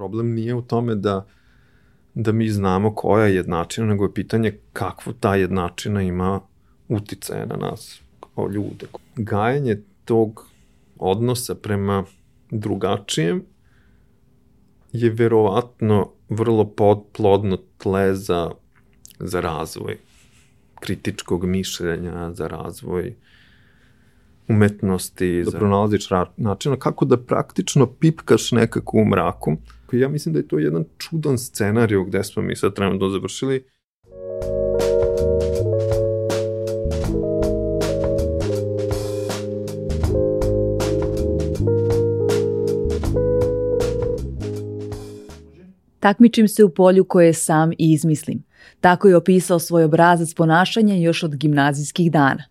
Problem nije u tome da, da mi znamo koja je jednačina, nego je pitanje kakvu ta jednačina ima uticaje na nas kao ljude. Gajanje tog odnosa prema drugačijem je verovatno vrlo plodno tle za, za razvoj kritičkog mišljenja, za razvoj umetnosti, da pronalaziš načina kako da praktično pipkaš nekako u mraku. Ja mislim da je to jedan čudan scenariju gde smo mi sad trenutno završili. Takmičim se u polju koje sam i izmislim. Tako je opisao svoj obrazac ponašanja još od gimnazijskih dana.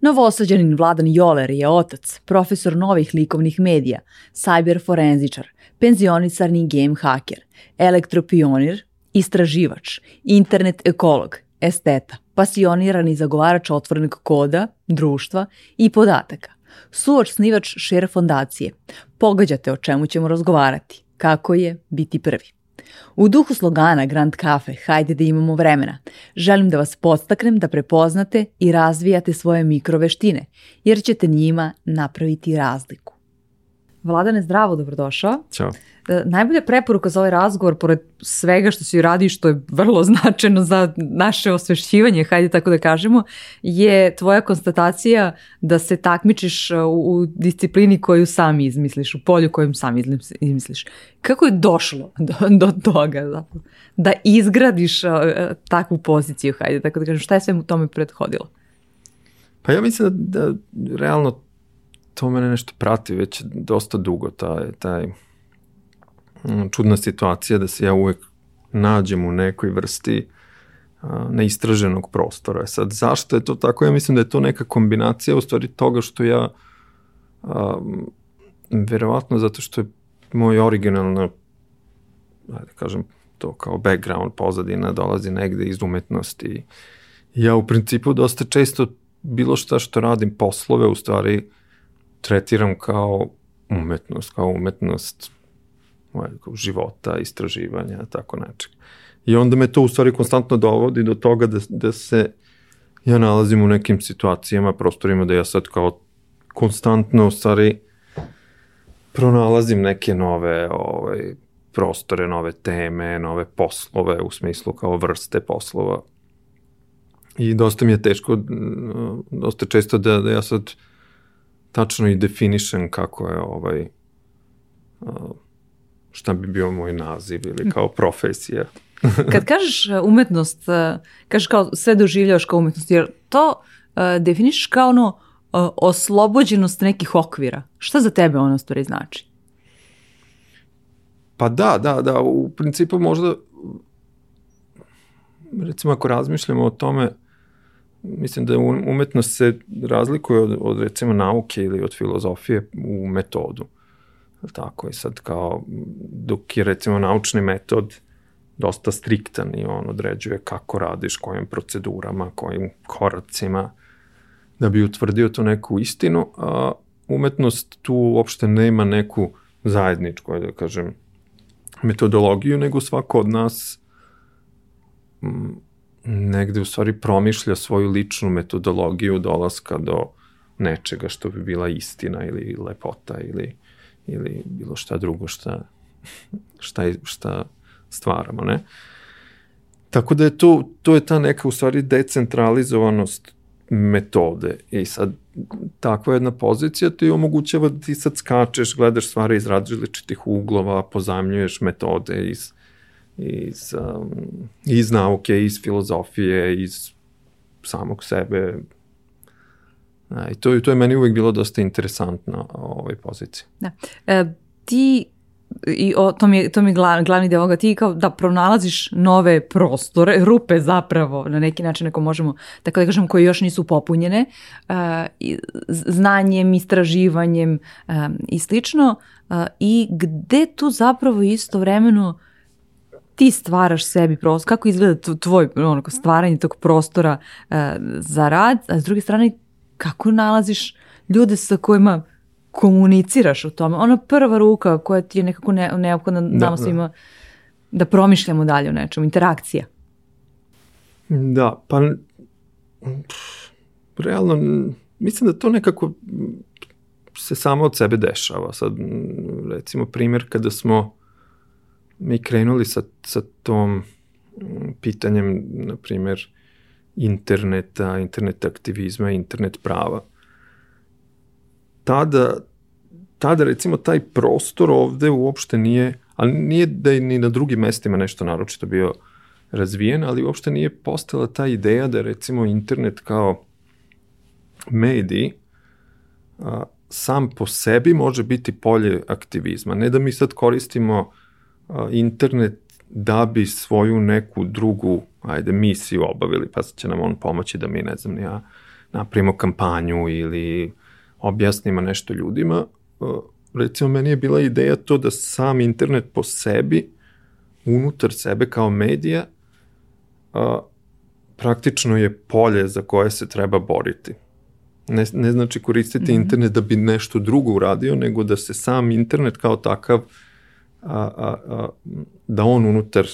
Novosađanin Vladan Joler je otac, profesor novih likovnih medija, cyber forenzičar, penzionisarni game haker, elektropionir, istraživač, internet ekolog, esteta, pasionirani zagovarač otvorenog koda, društva i podataka, suoč snivač šer fondacije. Pogađate o čemu ćemo razgovarati, kako je biti prvi. U duhu slogana Grand Cafe Hajde da imamo vremena, želim da vas podstaknem da prepoznate i razvijate svoje mikroveštine, jer ćete njima napraviti razliku. Vladane, zdravo, dobrodošao. Ćao. E, najbolja preporuka za ovaj razgovor, pored svega što si radi, što je vrlo značajno za naše osvešćivanje, hajde tako da kažemo, je tvoja konstatacija da se takmičiš u, u disciplini koju sam izmisliš, u polju kojem sam izmisliš. Kako je došlo do, do toga zapravo? da izgradiš uh, takvu poziciju, hajde tako da kažem, šta je sve u tome prethodilo? Pa ja mislim da, da realno to mene nešto prati već dosta dugo, taj, taj mm, čudna situacija da se ja uvek nađem u nekoj vrsti neistraženog prostora. Sad, zašto je to tako? Ja mislim da je to neka kombinacija u stvari toga što ja a, verovatno zato što je moj originalna ajde kažem to kao background, pozadina dolazi negde iz umetnosti. Ja u principu dosta često bilo šta što radim poslove u stvari tretiram kao umetnost, kao umetnost kao života, istraživanja, tako nečeg. I onda me to u stvari konstantno dovodi do toga da, da se ja nalazim u nekim situacijama, prostorima da ja sad kao konstantno u stvari pronalazim neke nove ovaj, prostore, nove teme, nove poslove u smislu kao vrste poslova. I dosta mi je teško, dosta često da, da ja sad uh, tačno i definišem kako je ovaj šta bi bio moj naziv ili kao profesija. Kad kažeš umetnost, kažeš kao sve doživljavaš kao umetnost, jer to uh, definišeš kao ono uh, oslobođenost nekih okvira. Šta za tebe ono stvari znači? Pa da, da, da, u principu možda recimo ako razmišljamo o tome mislim da umetnost se razlikuje od, od recimo nauke ili od filozofije u metodu. Tako je sad kao, dok je recimo naučni metod dosta striktan i on određuje kako radiš, kojim procedurama, kojim koracima, da bi utvrdio tu neku istinu, a umetnost tu uopšte nema neku zajedničku, da kažem, metodologiju, nego svako od nas negde u stvari promišlja svoju ličnu metodologiju dolaska do nečega što bi bila istina ili lepota ili, ili bilo šta drugo šta, šta, šta stvaramo, ne? Tako da je to, to je ta neka u stvari decentralizovanost metode i sad takva jedna pozicija ti omogućava da ti sad skačeš, gledaš stvari iz različitih uglova, pozajmljuješ metode iz iz, um, iz nauke, iz filozofije, iz samog sebe. I to, to je meni uvek bilo dosta interesantno ovoj poziciji. Da. E, ti i o, to mi je, to mi je glavni, glavni deo ovoga, ti kao da pronalaziš nove prostore, rupe zapravo, na neki način ako možemo, tako da kažem, koje još nisu popunjene, uh, znanjem, istraživanjem uh, i slično, uh, i gde tu zapravo istovremeno ti stvaraš sebi prostor, kako izgleda tvoj ono, stvaranje tog prostora uh, za rad, a s druge strane kako nalaziš ljude sa kojima komuniciraš o tome. Ona prva ruka koja ti je nekako ne, neophodna da, nama svima da. da promišljamo dalje o nečemu, interakcija. Da, pa realno mislim da to nekako se samo od sebe dešava. Sad, recimo, primjer kada smo mi krenuli sa, sa tom pitanjem, na primjer, interneta, internet aktivizma, internet prava. Tada, tada recimo taj prostor ovde uopšte nije, ali nije da je ni na drugim mestima nešto naročito bio razvijen, ali uopšte nije postala ta ideja da recimo internet kao mediji a, sam po sebi može biti polje aktivizma. Ne da mi sad koristimo internet da bi svoju neku drugu, ajde, misiju obavili, pa će nam on pomoći da mi, ne znam, ja napravimo kampanju ili objasnimo nešto ljudima. Recimo, meni je bila ideja to da sam internet po sebi, unutar sebe kao medija, praktično je polje za koje se treba boriti. Ne, ne znači koristiti mm -hmm. internet da bi nešto drugo uradio, nego da se sam internet kao takav uh, a, a, a, da on unutar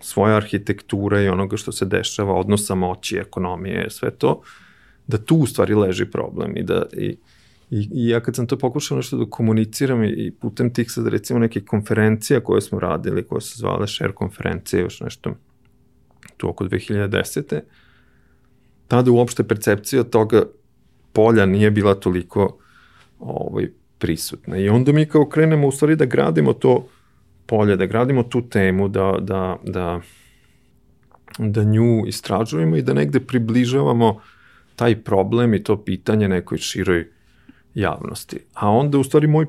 svoje arhitekture i onoga što se dešava, odnosa moći, ekonomije, sve to, da tu u stvari leži problem i da i, i, i ja kad sam to pokušao nešto da komuniciram i, i putem tih sad recimo nekih konferencija koje smo radili, koje se zvale share konferencije, još nešto tu oko 2010. Tada uopšte percepcija toga polja nije bila toliko ovaj, prisutna. I onda mi kao krenemo u stvari da gradimo to polje, da gradimo tu temu, da, da, da, da nju istražujemo i da negde približavamo taj problem i to pitanje nekoj široj javnosti. A onda u stvari moj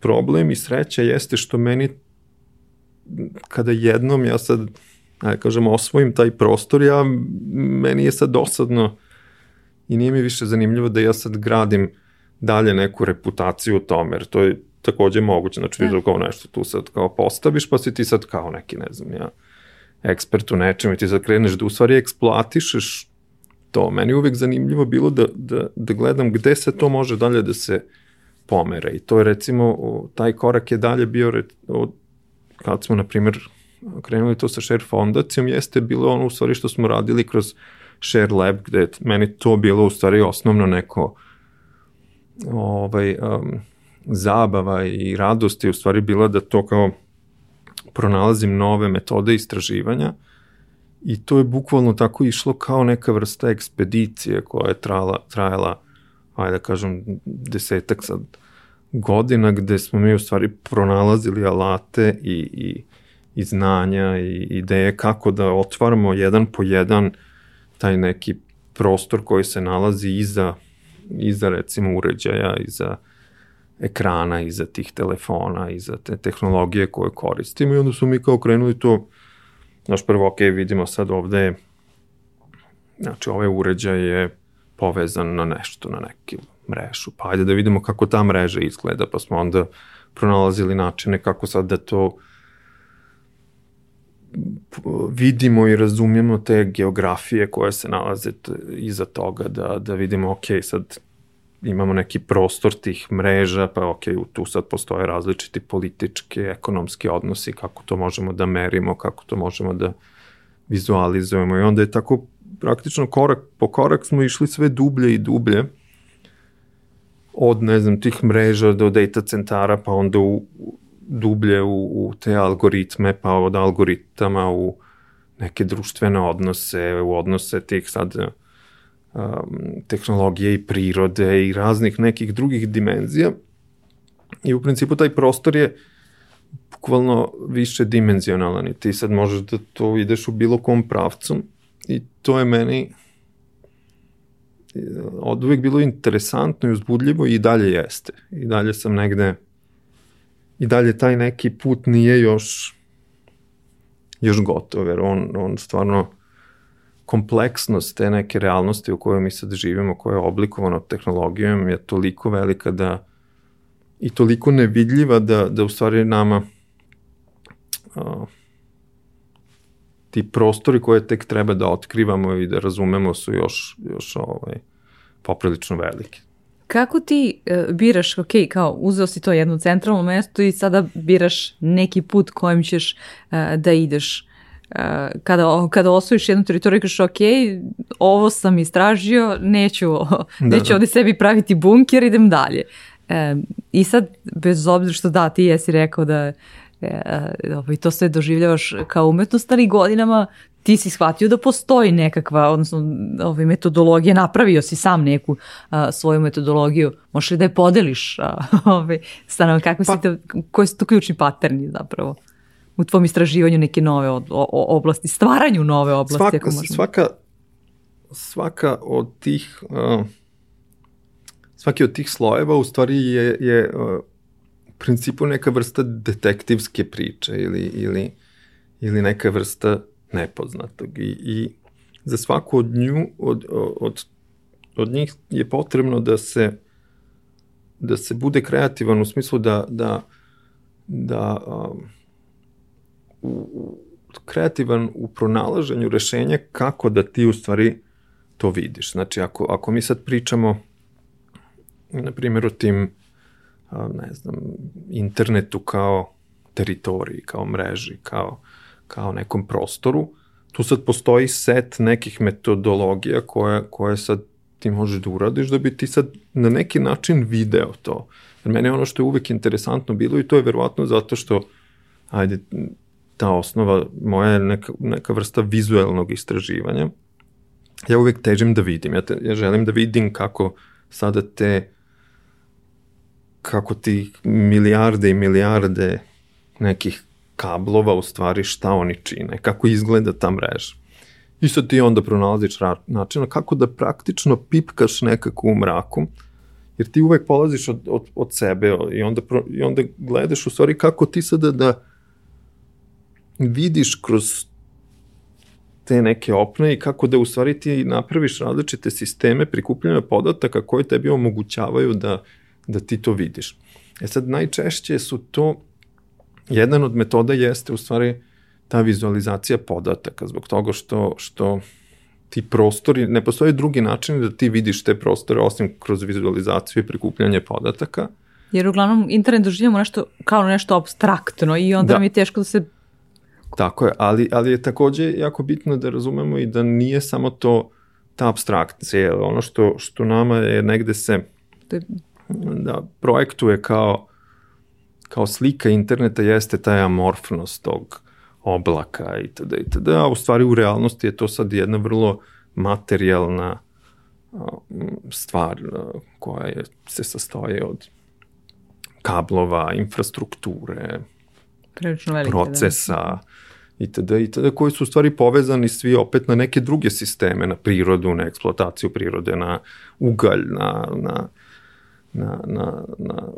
problem i sreća jeste što meni kada jednom ja sad ajde kažem osvojim taj prostor, ja meni je sad dosadno i nije mi više zanimljivo da ja sad gradim dalje neku reputaciju o tome, jer to je takođe moguće, znači da. kao nešto tu sad kao postaviš, pa si ti sad kao neki, ne znam ja, ekspert u nečem i ti sad kreneš da u stvari eksploatišeš to. Meni uvek zanimljivo bilo da, da, da gledam gde se to može dalje da se pomere i to je recimo, taj korak je dalje bio od, kad smo, na primjer, krenuli to sa Share fondacijom, jeste bilo ono u stvari što smo radili kroz Share Lab, gde meni to bilo u stvari osnovno neko ovaj, um, zabava i radost je u stvari bila da to kao pronalazim nove metode istraživanja i to je bukvalno tako išlo kao neka vrsta ekspedicije koja je trajala, trajala ajde da kažem, desetak sad godina gde smo mi u stvari pronalazili alate i, i, i znanja i ideje kako da otvaramo jedan po jedan taj neki prostor koji se nalazi iza, iza recimo uređaja, iza ekrana, iza tih telefona, iza te tehnologije koje koristimo i onda smo mi kao krenuli to, znaš prvo, ok, vidimo sad ovde, znači ovaj uređaj je povezan na nešto, na neki mrežu, pa ajde da vidimo kako ta mreža izgleda, pa smo onda pronalazili načine kako sad da to vidimo i razumijemo te geografije koje se nalaze iza toga, da, da vidimo, ok, sad imamo neki prostor tih mreža, pa ok, tu sad postoje različiti politički, ekonomski odnosi, kako to možemo da merimo, kako to možemo da vizualizujemo. I onda je tako praktično korak po korak smo išli sve dublje i dublje od, ne znam, tih mreža do data centara, pa onda u, dublje u, u te algoritme, pa od algoritama u neke društvene odnose, u odnose tih sad um, tehnologije i prirode i raznih nekih drugih dimenzija. I u principu taj prostor je bukvalno više dimenzionalan i ti sad možeš da to ideš u bilo kom pravcu i to je meni od uvek bilo interesantno i uzbudljivo i dalje jeste. I dalje sam negde i dalje taj neki put nije još još gotov, jer on, on stvarno kompleksnost te neke realnosti u kojoj mi sad živimo, koja je oblikovana tehnologijom, je toliko velika da i toliko nevidljiva da, da u stvari nama uh, ti prostori koje tek treba da otkrivamo i da razumemo su još, još ovaj, poprilično veliki. kako ti uh, biraš, ok, kao uzeo si to jedno centralno mesto i sada biraš neki put kojim ćeš uh, da ideš. Kada, kada osvojiš jednu teritoriju i kažeš ok, ovo sam istražio, neću, da, neću da. ovde sebi praviti bunker, idem dalje. E, I sad, bez obzira što da, ti jesi rekao da e, ovaj, to sve doživljavaš kao umetnost, ali godinama ti si shvatio da postoji nekakva, odnosno ovaj, metodologija, napravio si sam neku a, svoju metodologiju, možeš li da je podeliš a, ovaj, sa nama, kako pa, si to, koji su to ključni paterni zapravo u tvom istraživanju neke nove od, o, oblasti, stvaranju nove oblasti. Svaka, ako svaka, svaka od tih uh, svaki od tih slojeva u stvari je, je uh, u principu neka vrsta detektivske priče ili, ili, ili neka vrsta nepoznatog i, i za svaku od nju od, od, od njih je potrebno da se da se bude kreativan u smislu da da da um, u, kreativan u pronalaženju rešenja kako da ti u stvari to vidiš. Znači, ako, ako mi sad pričamo, na primjer, o tim, ne znam, internetu kao teritoriji, kao mreži, kao kao nekom prostoru, tu sad postoji set nekih metodologija koje, koje sad ti možeš da uradiš da bi ti sad na neki način video to. Jer meni je ono što je uvek interesantno bilo i to je verovatno zato što, ajde, ta osnova moja je neka, neka vrsta vizuelnog istraživanja. Ja uvek težim da vidim, ja, te, ja želim da vidim kako sada te kako ti milijarde i milijarde nekih kablova u stvari šta oni čine, kako izgleda ta mreža. I sad ti onda pronalaziš načina kako da praktično pipkaš nekako u mraku, jer ti uvek polaziš od, od, od sebe i onda, pro, i onda gledaš u stvari kako ti sada da vidiš kroz te neke opne i kako da u stvari ti napraviš različite sisteme prikupljanja podataka koje tebi omogućavaju da, da ti to vidiš. E sad, najčešće su to jedan od metoda jeste u stvari ta vizualizacija podataka, zbog toga što, što ti prostori, ne postoje drugi način da ti vidiš te prostore osim kroz vizualizaciju i prikupljanje podataka. Jer uglavnom internet doživljamo nešto kao nešto abstraktno i onda da. nam je teško da se... Tako je, ali, ali je takođe jako bitno da razumemo i da nije samo to ta abstrakcija, ono što, što nama je negde se da projektuje kao kao slika interneta jeste taj amorfnost tog oblaka itd. itd. A u stvari u realnosti je to sad jedna vrlo materijalna stvar koja je, se sastoji od kablova, infrastrukture, velike, da. procesa, da. Itd. itd. koji su u stvari povezani svi opet na neke druge sisteme, na prirodu, na eksploataciju prirode, na ugalj, na, na, na, na, na,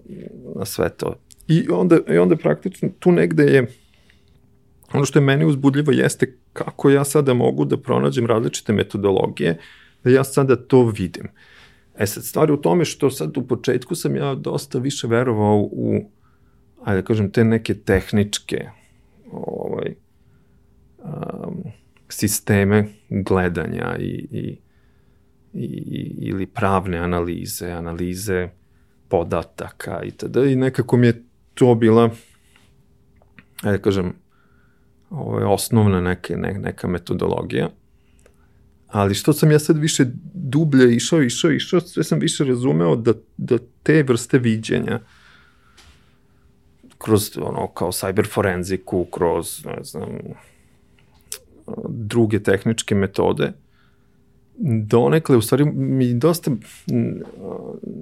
na sve to. I onda, I onda praktično tu negde je, ono što je meni uzbudljivo jeste kako ja sada mogu da pronađem različite metodologije, da ja sada to vidim. E sad, stvari u tome što sad u početku sam ja dosta više verovao u, ajde da kažem, te neke tehničke ovaj, um, sisteme gledanja i, i, i, ili pravne analize, analize podataka i tada i nekako mi je to bila, da kažem, ovo je osnovna neke, ne, neka metodologija. Ali što sam ja sad više dublje išao, išao, išao, sve sam više razumeo da, da te vrste viđenja kroz ono kao cyber forenziku, kroz ne znam druge tehničke metode donekle u stvari mi dosta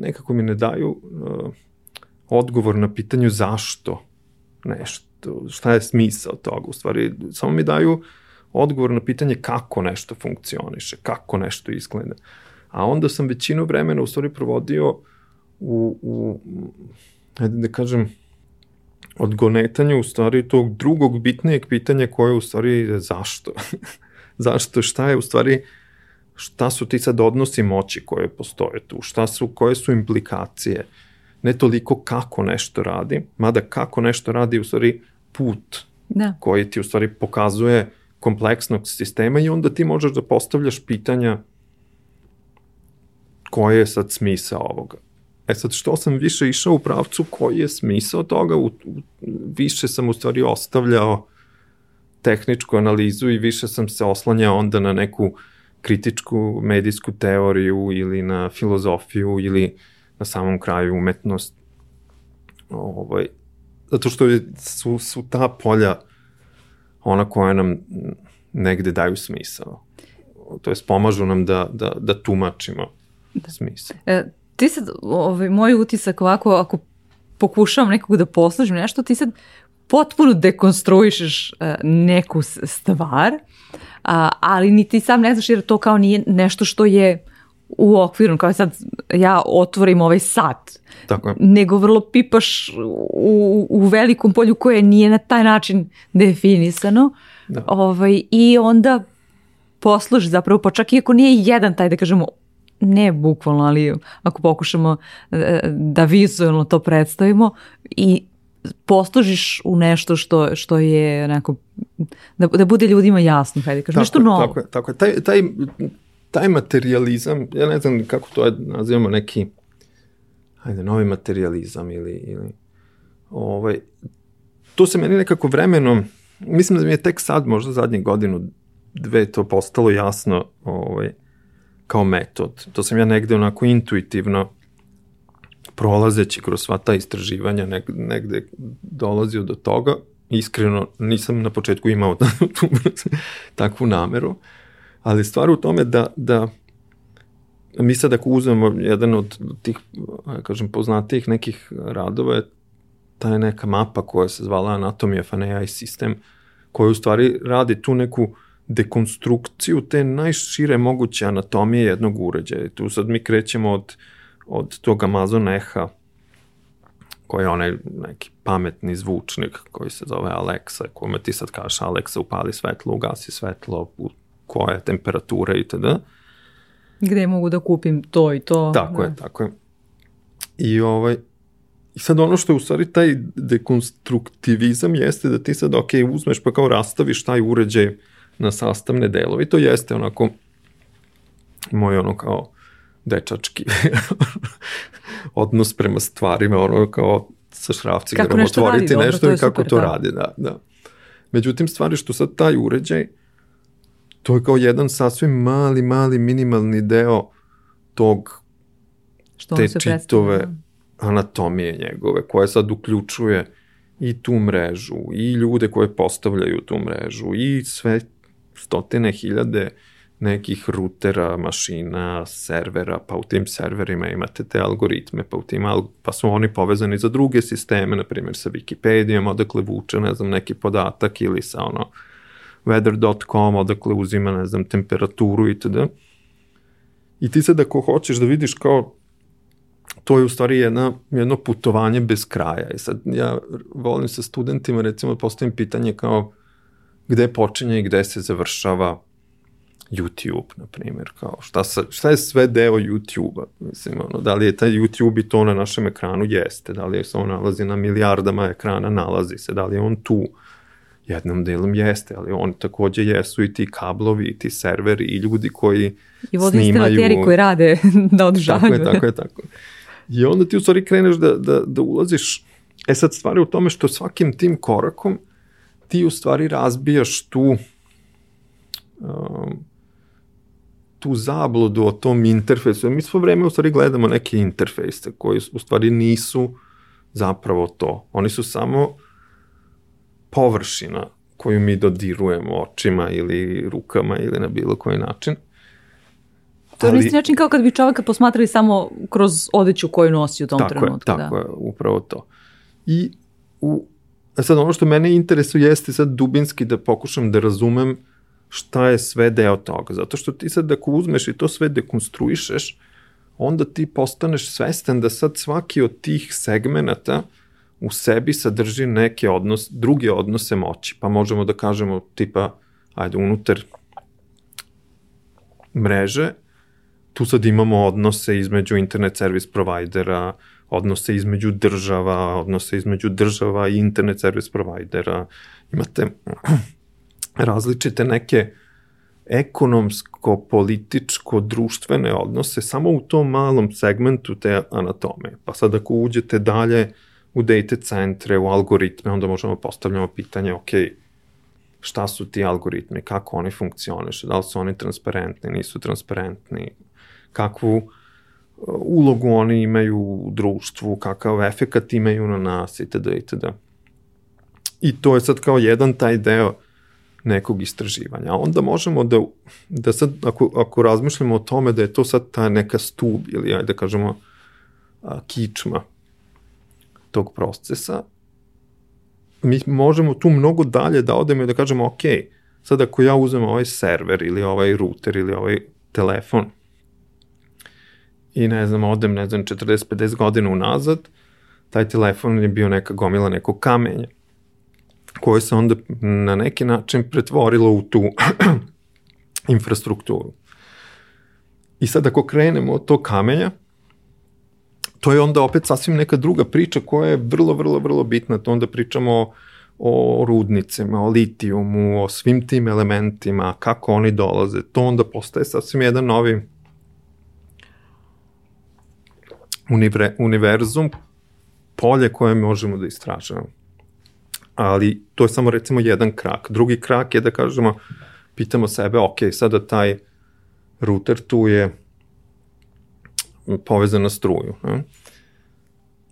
nekako mi ne daju uh, odgovor na pitanju zašto nešto, šta je smisao toga, u stvari samo mi daju odgovor na pitanje kako nešto funkcioniše, kako nešto izgleda. A onda sam većinu vremena u stvari provodio u, u da kažem, odgonetanju u stvari tog drugog bitnijeg pitanja koje je u stvari zašto. zašto, šta je u stvari, šta su ti sad odnosi moći koje postoje tu, šta su, koje su implikacije, ne toliko kako nešto radi, mada kako nešto radi u stvari put da. koji ti u stvari pokazuje kompleksnog sistema i onda ti možeš da postavljaš pitanja koje je sad smisa ovoga. E sad, što sam više išao u pravcu koji je smisao toga, u, u, više sam u stvari ostavljao tehničku analizu i više sam se oslanjao onda na neku kritičku medijsku teoriju ili na filozofiju ili na samom kraju umetnost. Ovaj, zato što je, su, su ta polja ona koja nam negde daju smisao. To jest pomažu nam da, da, da tumačimo da. smisao. E, ti sad, ovaj, moj utisak ovako, ako pokušavam nekog da poslužim nešto, ti sad potpuno dekonstruišeš uh, neku stvar, a, ali ni ti sam ne znaš jer to kao nije nešto što je u okviru, kao sad ja otvorim ovaj sat, Tako je. nego vrlo pipaš u, u velikom polju koje nije na taj način definisano da. ovaj, i onda posluži zapravo, pa čak i ako nije jedan taj da kažemo ne bukvalno, ali ako pokušamo e, da vizualno to predstavimo i poslužiš u nešto što, što je onako, da, da bude ljudima jasno, hajde kažem, nešto novo. Tako je, tako je. Taj, taj, taj materializam, ja ne znam kako to nazivamo neki, hajde, novi materializam ili, ili ovaj, to se meni nekako vremenom, mislim da mi je tek sad, možda zadnje godinu, dve to postalo jasno ovaj, kao metod. To sam ja negde onako intuitivno prolazeći kroz sva ta istraživanja negde, negde dolazio do toga. Iskreno nisam na početku imao tu, takvu nameru, ali stvar u tome da, da mi sad ako uzmemo jedan od tih, kažem, poznatijih nekih radova je ta je neka mapa koja se zvala Anatomy of an AI System, koja u stvari radi tu neku dekonstrukciju te najšire moguće anatomije jednog uređaja. Tu sad mi krećemo od, od tog Amazon Eha, koji je onaj neki pametni zvučnik koji se zove Alexa, kome ti sad kažeš Alexa upali svetlo, ugasi svetlo, u koja je temperatura i tada. Gde mogu da kupim to i to. Tako da. je, tako je. I ovaj, I sad ono što je u stvari taj dekonstruktivizam jeste da ti sad, ok, uzmeš pa kao rastaviš taj uređaj na sastavne delove i to jeste onako moj ono kao dečački odnos prema stvarima, ono kao sa šrafcigerom otvoriti radi, nešto dobro, i kako super, to da. radi, da, da. Međutim, stvari što sad taj uređaj, to je kao jedan sasvim mali, mali, minimalni deo tog što te čitove da. anatomije njegove, koja sad uključuje i tu mrežu, i ljude koje postavljaju tu mrežu, i sve stotine hiljade nekih rutera, mašina, servera, pa u tim serverima imate te algoritme, pa u tim pa su oni povezani za druge sisteme, na primjer sa Wikipedijom, odakle vuče, ne znam, neki podatak ili sa ono weather.com, odakle uzima, ne znam, temperaturu i tada. I ti sad ako hoćeš da vidiš kao to je u stvari jedna, jedno putovanje bez kraja. I sad ja volim sa studentima recimo postavim pitanje kao gde počinje i gde se završava YouTube, na primjer, kao šta, sa, šta je sve deo YouTube-a, mislim, ono, da li je taj YouTube i to na našem ekranu, jeste, da li je se on nalazi na milijardama ekrana, nalazi se, da li je on tu, jednom delom jeste, ali on takođe jesu i ti kablovi, i ti serveri, i ljudi koji I snimaju. I koji rade da održavaju. Tako je, tako je, tako. I onda ti u stvari kreneš da, da, da ulaziš, e sad stvari u tome što svakim tim korakom ti u stvari razbijaš tu um, tu zabludu o tom interfejsu. Mi svo vreme u stvari gledamo neke interfejse koji u stvari nisu zapravo to. Oni su samo površina koju mi dodirujemo očima ili rukama ili na bilo koji način. To je isti način kao kad bi čoveka posmatrali samo kroz odeću koju nosi u tom tako trenutku. Je, tako da. je, upravo to. I u, sad ono što mene interesuje jeste sad dubinski da pokušam da razumem šta je sve deo toga. Zato što ti sad ako uzmeš i to sve dekonstruišeš, onda ti postaneš svestan da sad svaki od tih segmenata u sebi sadrži neke odnos, druge odnose moći. Pa možemo da kažemo tipa, ajde, unutar mreže, tu sad imamo odnose između internet service provajdera, odnose između država, odnose između država i internet service provajdera. Imate različite neke ekonomsko, političko, društvene odnose samo u tom malom segmentu te anatome. Pa sad ako uđete dalje u data centre, u algoritme, onda možemo postavljamo pitanje, ok, šta su ti algoritmi, kako oni funkcionišu, da li su oni transparentni, nisu transparentni, kakvu uh, ulogu oni imaju u društvu, kakav efekat imaju na nas itd. itd. I to je sad kao jedan taj deo nekog istraživanja. A onda možemo da, da sad, ako, ako razmišljamo o tome da je to sad ta neka stub ili, ajde da kažemo, a, kičma tog procesa, mi možemo tu mnogo dalje da odemo i da kažemo, ok, sad ako ja uzmem ovaj server ili ovaj router ili ovaj telefon i ne znam, odem, ne znam, 40-50 godina unazad, taj telefon je bio neka gomila nekog kamenja koje se onda na neki način pretvorilo u tu infrastrukturu. I sad ako krenemo od tog kamenja, to je onda opet sasvim neka druga priča koja je vrlo, vrlo, vrlo bitna. To onda pričamo o rudnicima, o litijumu, o svim tim elementima, kako oni dolaze. To onda postaje sasvim jedan novi univerzum, polje koje možemo da istražujemo ali to je samo recimo jedan krak. Drugi krak je da kažemo, pitamo sebe, ok, sada taj router tu je povezan na struju. Ne?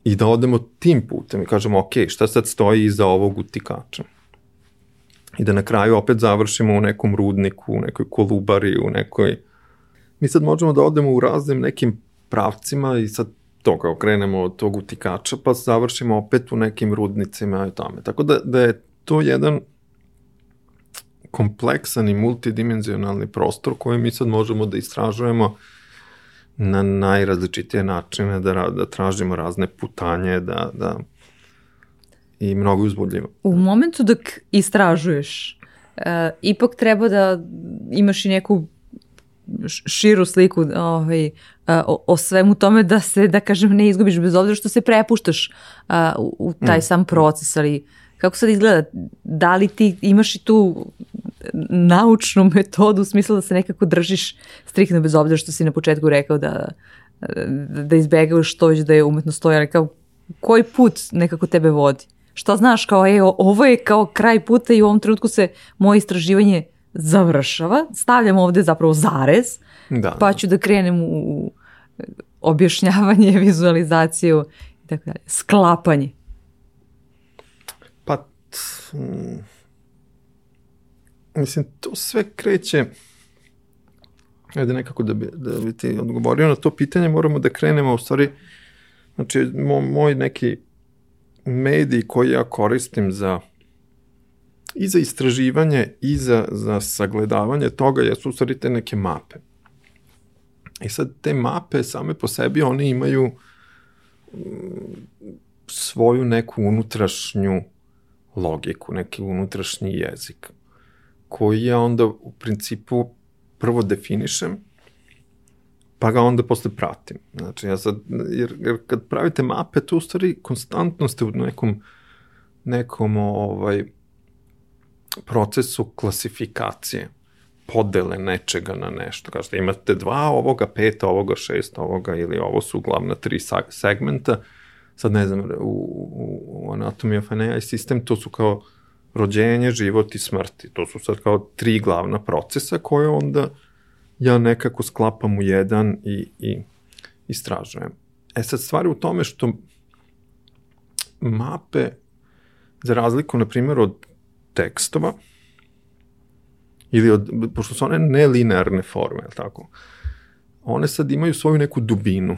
I da odemo tim putem i kažemo, ok, šta sad stoji iza ovog utikača? I da na kraju opet završimo u nekom rudniku, u nekoj kolubari, u nekoj... Mi sad možemo da odemo u raznim nekim pravcima i sad to kao krenemo od tog utikača pa završimo opet u nekim rudnicima i tome. Tako da, da je to jedan kompleksan i multidimenzionalni prostor koji mi sad možemo da istražujemo na najrazličitije načine, da, da tražimo razne putanje, da, da i mnogo uzbudljivo. U momentu dok istražuješ, uh, ipak treba da imaš i neku širu sliku ovaj, o, o svemu tome da se, da kažem, ne izgubiš bez obzira što se prepuštaš a, u, u taj mm. sam proces, ali kako sad izgleda, da li ti imaš i tu naučnu metodu u smislu da se nekako držiš striktno bez obzira što si na početku rekao da, da izbegavaš to da je umetno stoja, ali kao koji put nekako tebe vodi? Šta znaš kao, e, ovo je kao kraj puta i u ovom trenutku se moje istraživanje završava, stavljam ovde zapravo zarez, da, pa ću da krenem u objašnjavanje, vizualizaciju i tako dalje. Sklapanje. Pa, hm, mislim, to sve kreće, ajde nekako da bi, da bi ti odgovorio na to pitanje, moramo da krenemo, u stvari, znači, mo, moj neki medij koji ja koristim za i za istraživanje i za, za sagledavanje toga jesu u stvari te neke mape. I sad te mape same po sebi one imaju mm, svoju neku unutrašnju logiku, neki unutrašnji jezik, koji ja onda u principu prvo definišem, pa ga onda posle pratim. Znači, ja sad, jer, jer kad pravite mape, to u stvari konstantno ste u nekom, nekom ovaj, procesu klasifikacije, podele nečega na nešto. Kažete, imate dva ovoga, pet ovoga, šest ovoga ili ovo su glavna tri segmenta. Sad ne znam, u, u Anatomy of an AI sistem to su kao rođenje, život i smrti. To su sad kao tri glavna procesa koje onda ja nekako sklapam u jedan i, i istražujem. E sad, stvari u tome što mape, za razliku, na primjer, od tekstova, ili od, pošto su one nelinearne forme, tako, one sad imaju svoju neku dubinu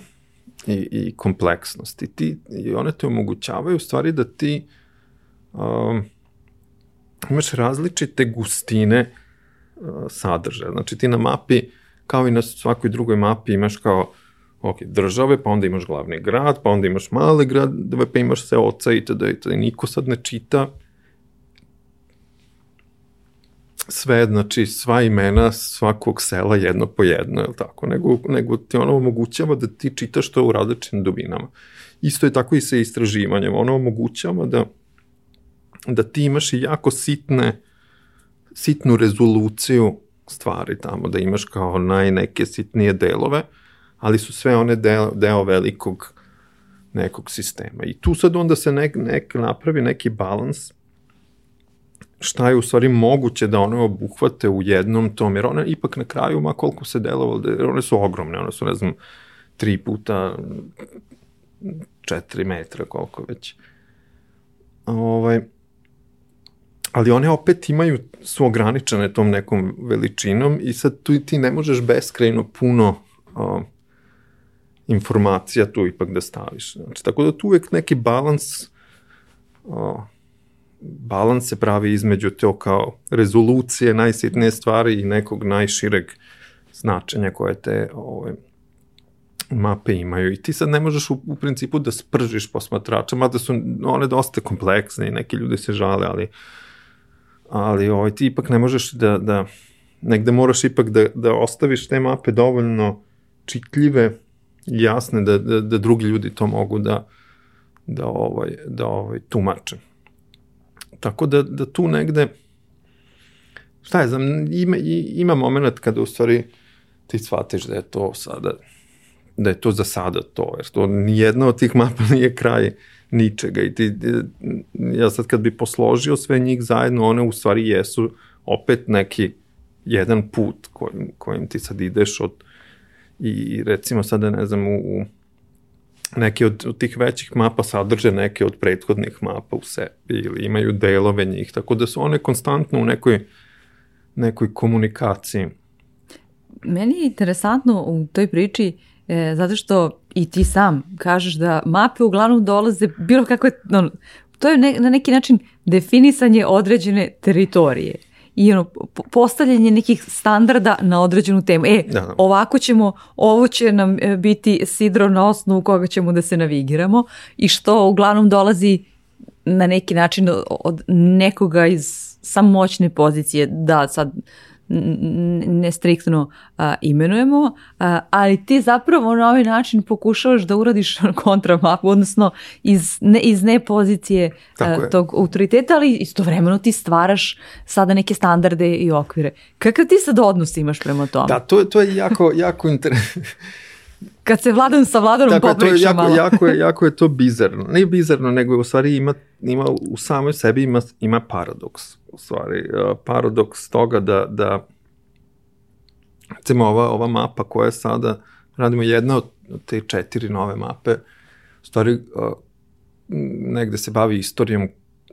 i, i kompleksnost i, ti, i one te omogućavaju u stvari da ti um, imaš različite gustine uh, sadržaja. Znači ti na mapi, kao i na svakoj drugoj mapi imaš kao ok, države, pa onda imaš glavni grad, pa onda imaš male gradove, pa imaš se oca i tada i tada. Niko sad ne čita sve, znači sva imena svakog sela jedno po jedno, je tako, nego, nego ti ono omogućava da ti čitaš to u različitim dubinama. Isto je tako i sa istraživanjem, ono omogućava da, da ti imaš i jako sitne, sitnu rezoluciju stvari tamo, da imaš kao naj neke sitnije delove, ali su sve one deo, deo velikog nekog sistema. I tu sad onda se nek, nek napravi neki balans šta je u stvari moguće da one obuhvate u jednom tom, jer one ipak na kraju, ma koliko se delovalo, da, one su ogromne, one su, ne znam, tri puta četiri metra, koliko već. Ovaj, ali one opet imaju, su ograničene tom nekom veličinom i sad tu ti ne možeš beskrajno puno o, informacija tu ipak da staviš. Znači, tako da tu uvek neki balans o, balans se pravi između to kao rezolucije najsitnije stvari i nekog najšireg značenja koje te ove, mape imaju. I ti sad ne možeš u, u principu da spržiš posmatrača, mada su one dosta kompleksne i neki ljudi se žale, ali ali ovaj, ti ipak ne možeš da, da negde moraš ipak da, da ostaviš te mape dovoljno čitljive jasne da, da, da drugi ljudi to mogu da, da, ovaj, da ovaj, tumače. Tako da, da tu negde, šta je znam, ima, ima moment kada u stvari ti shvatiš da je to sada, da je to za sada to, jer to nijedna od tih mapa nije kraj ničega i ti, ja sad kad bi posložio sve njih zajedno, one u stvari jesu opet neki jedan put kojim, kojim ti sad ideš od i recimo sada ne znam u, u neke od, od tih većih mapa sadrže neke od prethodnih mapa u sebi ili imaju delove njih, tako da su one konstantno u nekoj, nekoj komunikaciji. Meni je interesantno u toj priči e, zato što i ti sam kažeš da mape uglavnom dolaze bilo kako je, no, to je ne, na neki način definisanje određene teritorije i ono, postavljanje nekih standarda na određenu temu. E, da, da. ovako ćemo, ovo će nam e, biti sidro na osnovu koga ćemo da se navigiramo i što uglavnom dolazi na neki način od nekoga iz samoćne pozicije, da sad ne striktno a, imenujemo, a, ali ti zapravo na ovaj način pokušavaš da uradiš kontramapu, odnosno iz ne, iz ne pozicije a, tog autoriteta, ali istovremeno ti stvaraš sada neke standarde i okvire. Kakav ti sad odnos imaš prema tome? Da, to, to je jako, jako interesantno kad se vladan sa vladanom Tako, to je jako, malo. jako, je, jako je to bizarno. Ne bizarno, nego u stvari ima, ima u samoj sebi ima, ima paradoks. U stvari, uh, paradoks toga da, da recimo ova, ova mapa koja je sada, radimo jedna od te četiri nove mape, u stvari uh, negde se bavi istorijom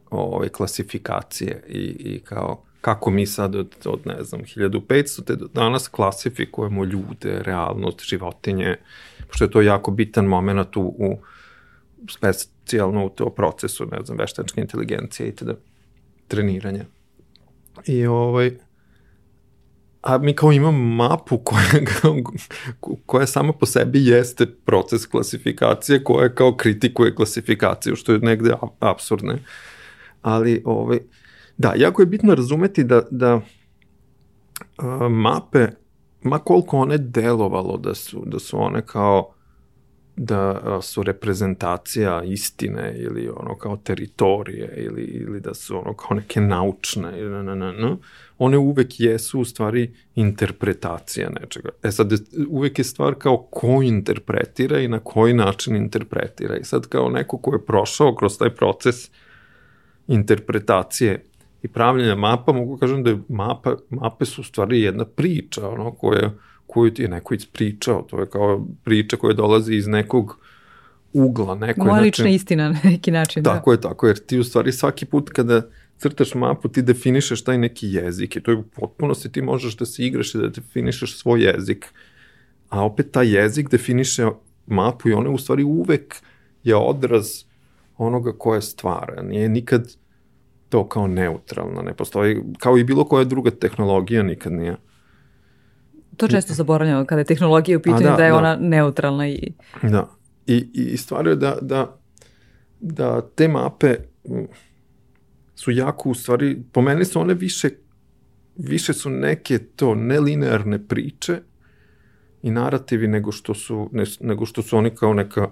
ove klasifikacije i, i kao kako mi sad od, od ne znam, 1500 te do danas klasifikujemo ljude, realnost, životinje, pošto je to jako bitan moment u, u specijalno u to procesu, ne znam, veštačke inteligencije i tada treniranja. I ovaj, a mi kao imamo mapu koja, koja sama po sebi jeste proces klasifikacije, koja kao kritikuje klasifikaciju, što je negde absurdne. Ali, ovaj, Da, jako je bitno razumeti da, da a, mape, ma koliko one delovalo da su, da su one kao da su reprezentacija istine ili ono kao teritorije ili, ili da su ono kao neke naučne ili na, na, na, one uvek jesu u stvari interpretacija nečega. E sad, uvek je stvar kao ko interpretira i na koji način interpretira. I sad kao neko ko je prošao kroz taj proces interpretacije i pravljanja mapa, mogu kažem da je mapa, mape su u stvari jedna priča, ono, koja, koju ti je neko ispričao, to je kao priča koja dolazi iz nekog ugla, neko Moja lična način, istina na neki način. Tako da. je, tako, jer ti u stvari svaki put kada crtaš mapu, ti definišeš taj neki jezik i to je u potpunosti ti možeš da se igraš i da definišeš svoj jezik, a opet taj jezik definiše mapu i ona u stvari uvek je odraz onoga koje stvara. Nije nikad to kao neutralno, ne postoji, kao i bilo koja druga tehnologija nikad nije. To često zaboravljamo kada je tehnologija u pitanju da, da je da. ona neutralna i... Da, i, i stvar je da, da, da te mape su jako u stvari, po meni su one više, više su neke to nelinearne priče i narativi nego što su, ne, nego što su oni kao neka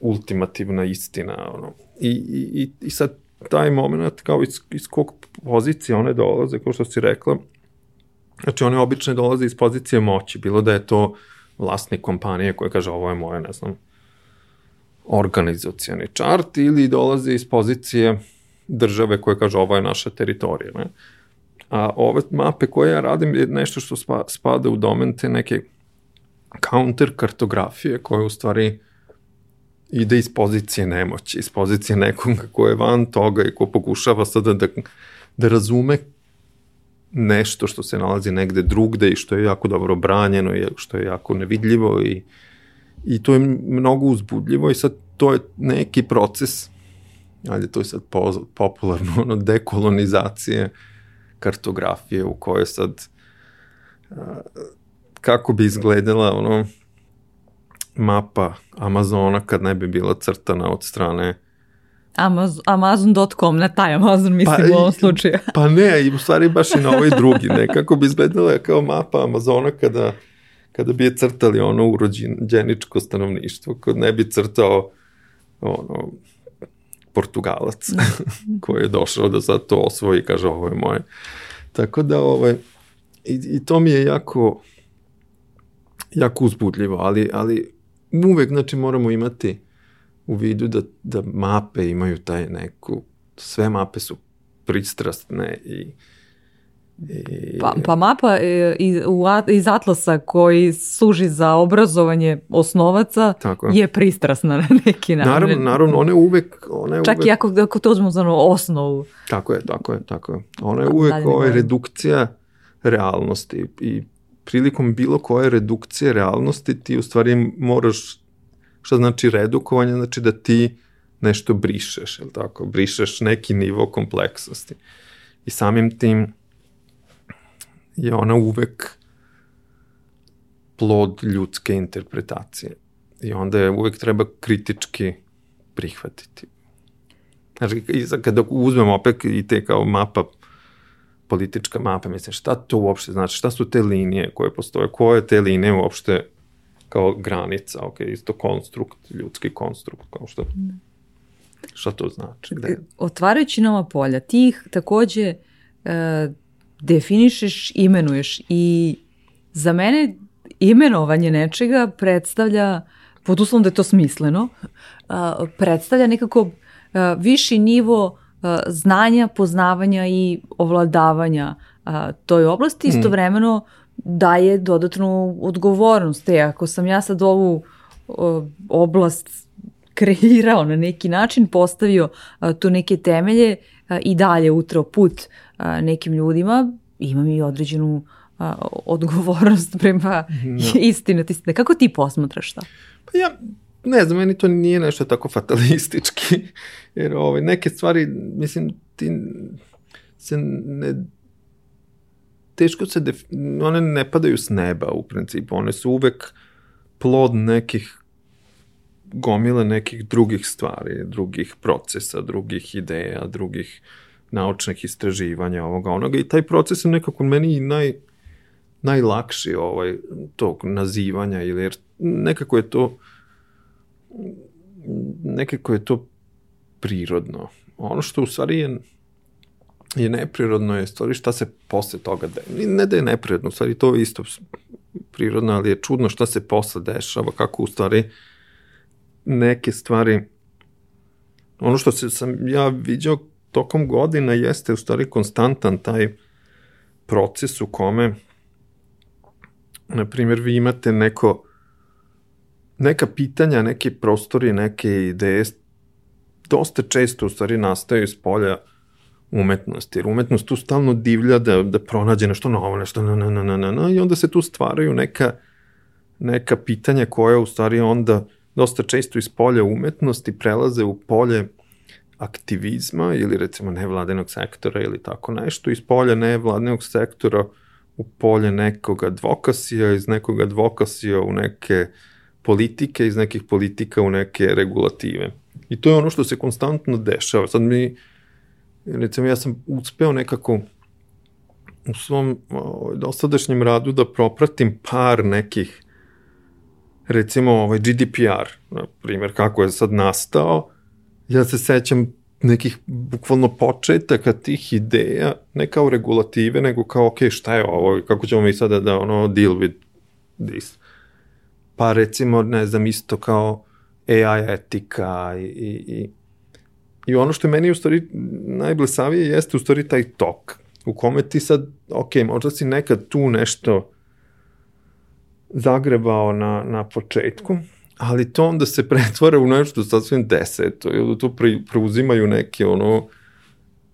ultimativna istina. Ono. I, i, I sad taj moment, kao iz, iz kog pozicije one dolaze, kao što si rekla, Znači one obično dolaze iz pozicije moći, bilo da je to vlasnik kompanije koja kaže ovo je moje, ne znam, organizacijani čart ili dolaze iz pozicije države koja kaže ovo je naša teritorija. Ne? A ove mape koje ja radim je nešto što spa, spada u domen te neke counter kartografije koje u stvari ide iz pozicije nemoći, iz pozicije nekoga ko je van toga i ko pokušava sada da, da razume nešto što se nalazi negde drugde i što je jako dobro branjeno i što je jako nevidljivo i, i to je mnogo uzbudljivo i sad to je neki proces, ajde to je sad po, popularno, ono, dekolonizacije kartografije u kojoj sad a, kako bi izgledala ono mapa Amazona kad ne bi bila crtana od strane Amazon, Amazon.com, na taj Amazon mislim pa, u ovom slučaju. pa ne, i u stvari baš i na ovaj drugi, ne, kako bi izgledala kao mapa Amazona kada, kada bi je crtali ono urođeničko stanovništvo, kod ne bi crtao ono, Portugalac koji je došao da sad to osvoji i kaže ovo je moje. Tako da ovaj, i, i to mi je jako jako uzbudljivo, ali, ali uvek znači moramo imati u vidu da, da mape imaju taj neku, sve mape su pristrastne i I... Pa, pa mapa e, iz, iz Atlasa koji služi za obrazovanje osnovaca Tako je. je pristrasna na neki način. Naravno, naravno, one uvek... One Čak uvek... i ako, ako to uzmemo za osnovu. Tako je, tako je, tako je. Ona je uvek ovaj, redukcija realnosti i prilikom bilo koje redukcije realnosti ti u stvari moraš Šta znači redukovanje? Znači da ti nešto brišeš, je tako? Brišeš neki nivo kompleksnosti. I samim tim je ona uvek plod ljudske interpretacije. I onda je uvek treba kritički prihvatiti. Znači, kada uzmemo opet i te kao mapa, politička mapa, mislim, šta to uopšte znači? Šta su te linije koje postoje? Koje te linije uopšte kao granica, ok, isto konstrukt, ljudski konstrukt, kao što... Da. Šta to znači? Gde? Otvarajući nova polja, ti ih takođe e, definišeš, imenuješ i za mene imenovanje nečega predstavlja, pod uslovom da je to smisleno, a, predstavlja nekako a, viši nivo znanja, poznavanja i ovladavanja a, toj oblasti, mm. istovremeno daje dodatnu odgovornost. E, ako sam ja sad ovu o, oblast kreirao na neki način, postavio a, tu neke temelje a, i dalje utrao put a, nekim ljudima, imam i određenu a, odgovornost prema no. istinatosti. Kako ti posmatraš to? Pa ja, ne znam, meni to nije nešto tako fatalistički, jer ovaj, neke stvari, mislim, ti se ne teško se, def... one ne padaju s neba u principu, one su uvek plod nekih gomile nekih drugih stvari, drugih procesa, drugih ideja, drugih naučnih istraživanja ovoga onoga. I taj proces je nekako meni naj, najlakši ovaj, tog nazivanja ili jer nekako je to nekako je to prirodno. Ono što u stvari je je neprirodno je stvari šta se posle toga de... Ne da je neprirodno, u stvari to je isto prirodno, ali je čudno šta se posle dešava, kako u stvari neke stvari ono što se, sam ja vidio tokom godina jeste u stvari konstantan taj proces u kome na primjer vi imate neko neka pitanja, neke prostori, neke ideje dosta često u stvari nastaju iz polja umetnosti, jer umetnost tu stalno divlja da, da pronađe nešto novo, nešto na, na, na, na, na, i onda se tu stvaraju neka, neka pitanja koja u stvari onda dosta često iz polja umetnosti prelaze u polje aktivizma ili recimo nevladenog sektora ili tako nešto, iz polja nevladenog sektora u polje nekog advokasija, iz nekog advokasija u neke politike, iz nekih politika u neke regulative. I to je ono što se konstantno dešava. Sad mi recimo ja sam uspeo nekako u svom ovaj, dosadašnjem radu da propratim par nekih recimo ovaj GDPR, na primjer, kako je sad nastao, ja se sećam nekih bukvalno početaka tih ideja, ne kao regulative, nego kao, ok, šta je ovo, kako ćemo mi sada da ono deal with this. Pa recimo, ne znam, isto kao AI etika i, i, i, i ono što je meni u stvari najblesavije jeste u stvari taj tok u kome ti sad, ok, možda si nekad tu nešto zagrebao na, na početku, ali to onda se pretvara u nešto sasvim deseto i onda tu pre, preuzimaju neke ono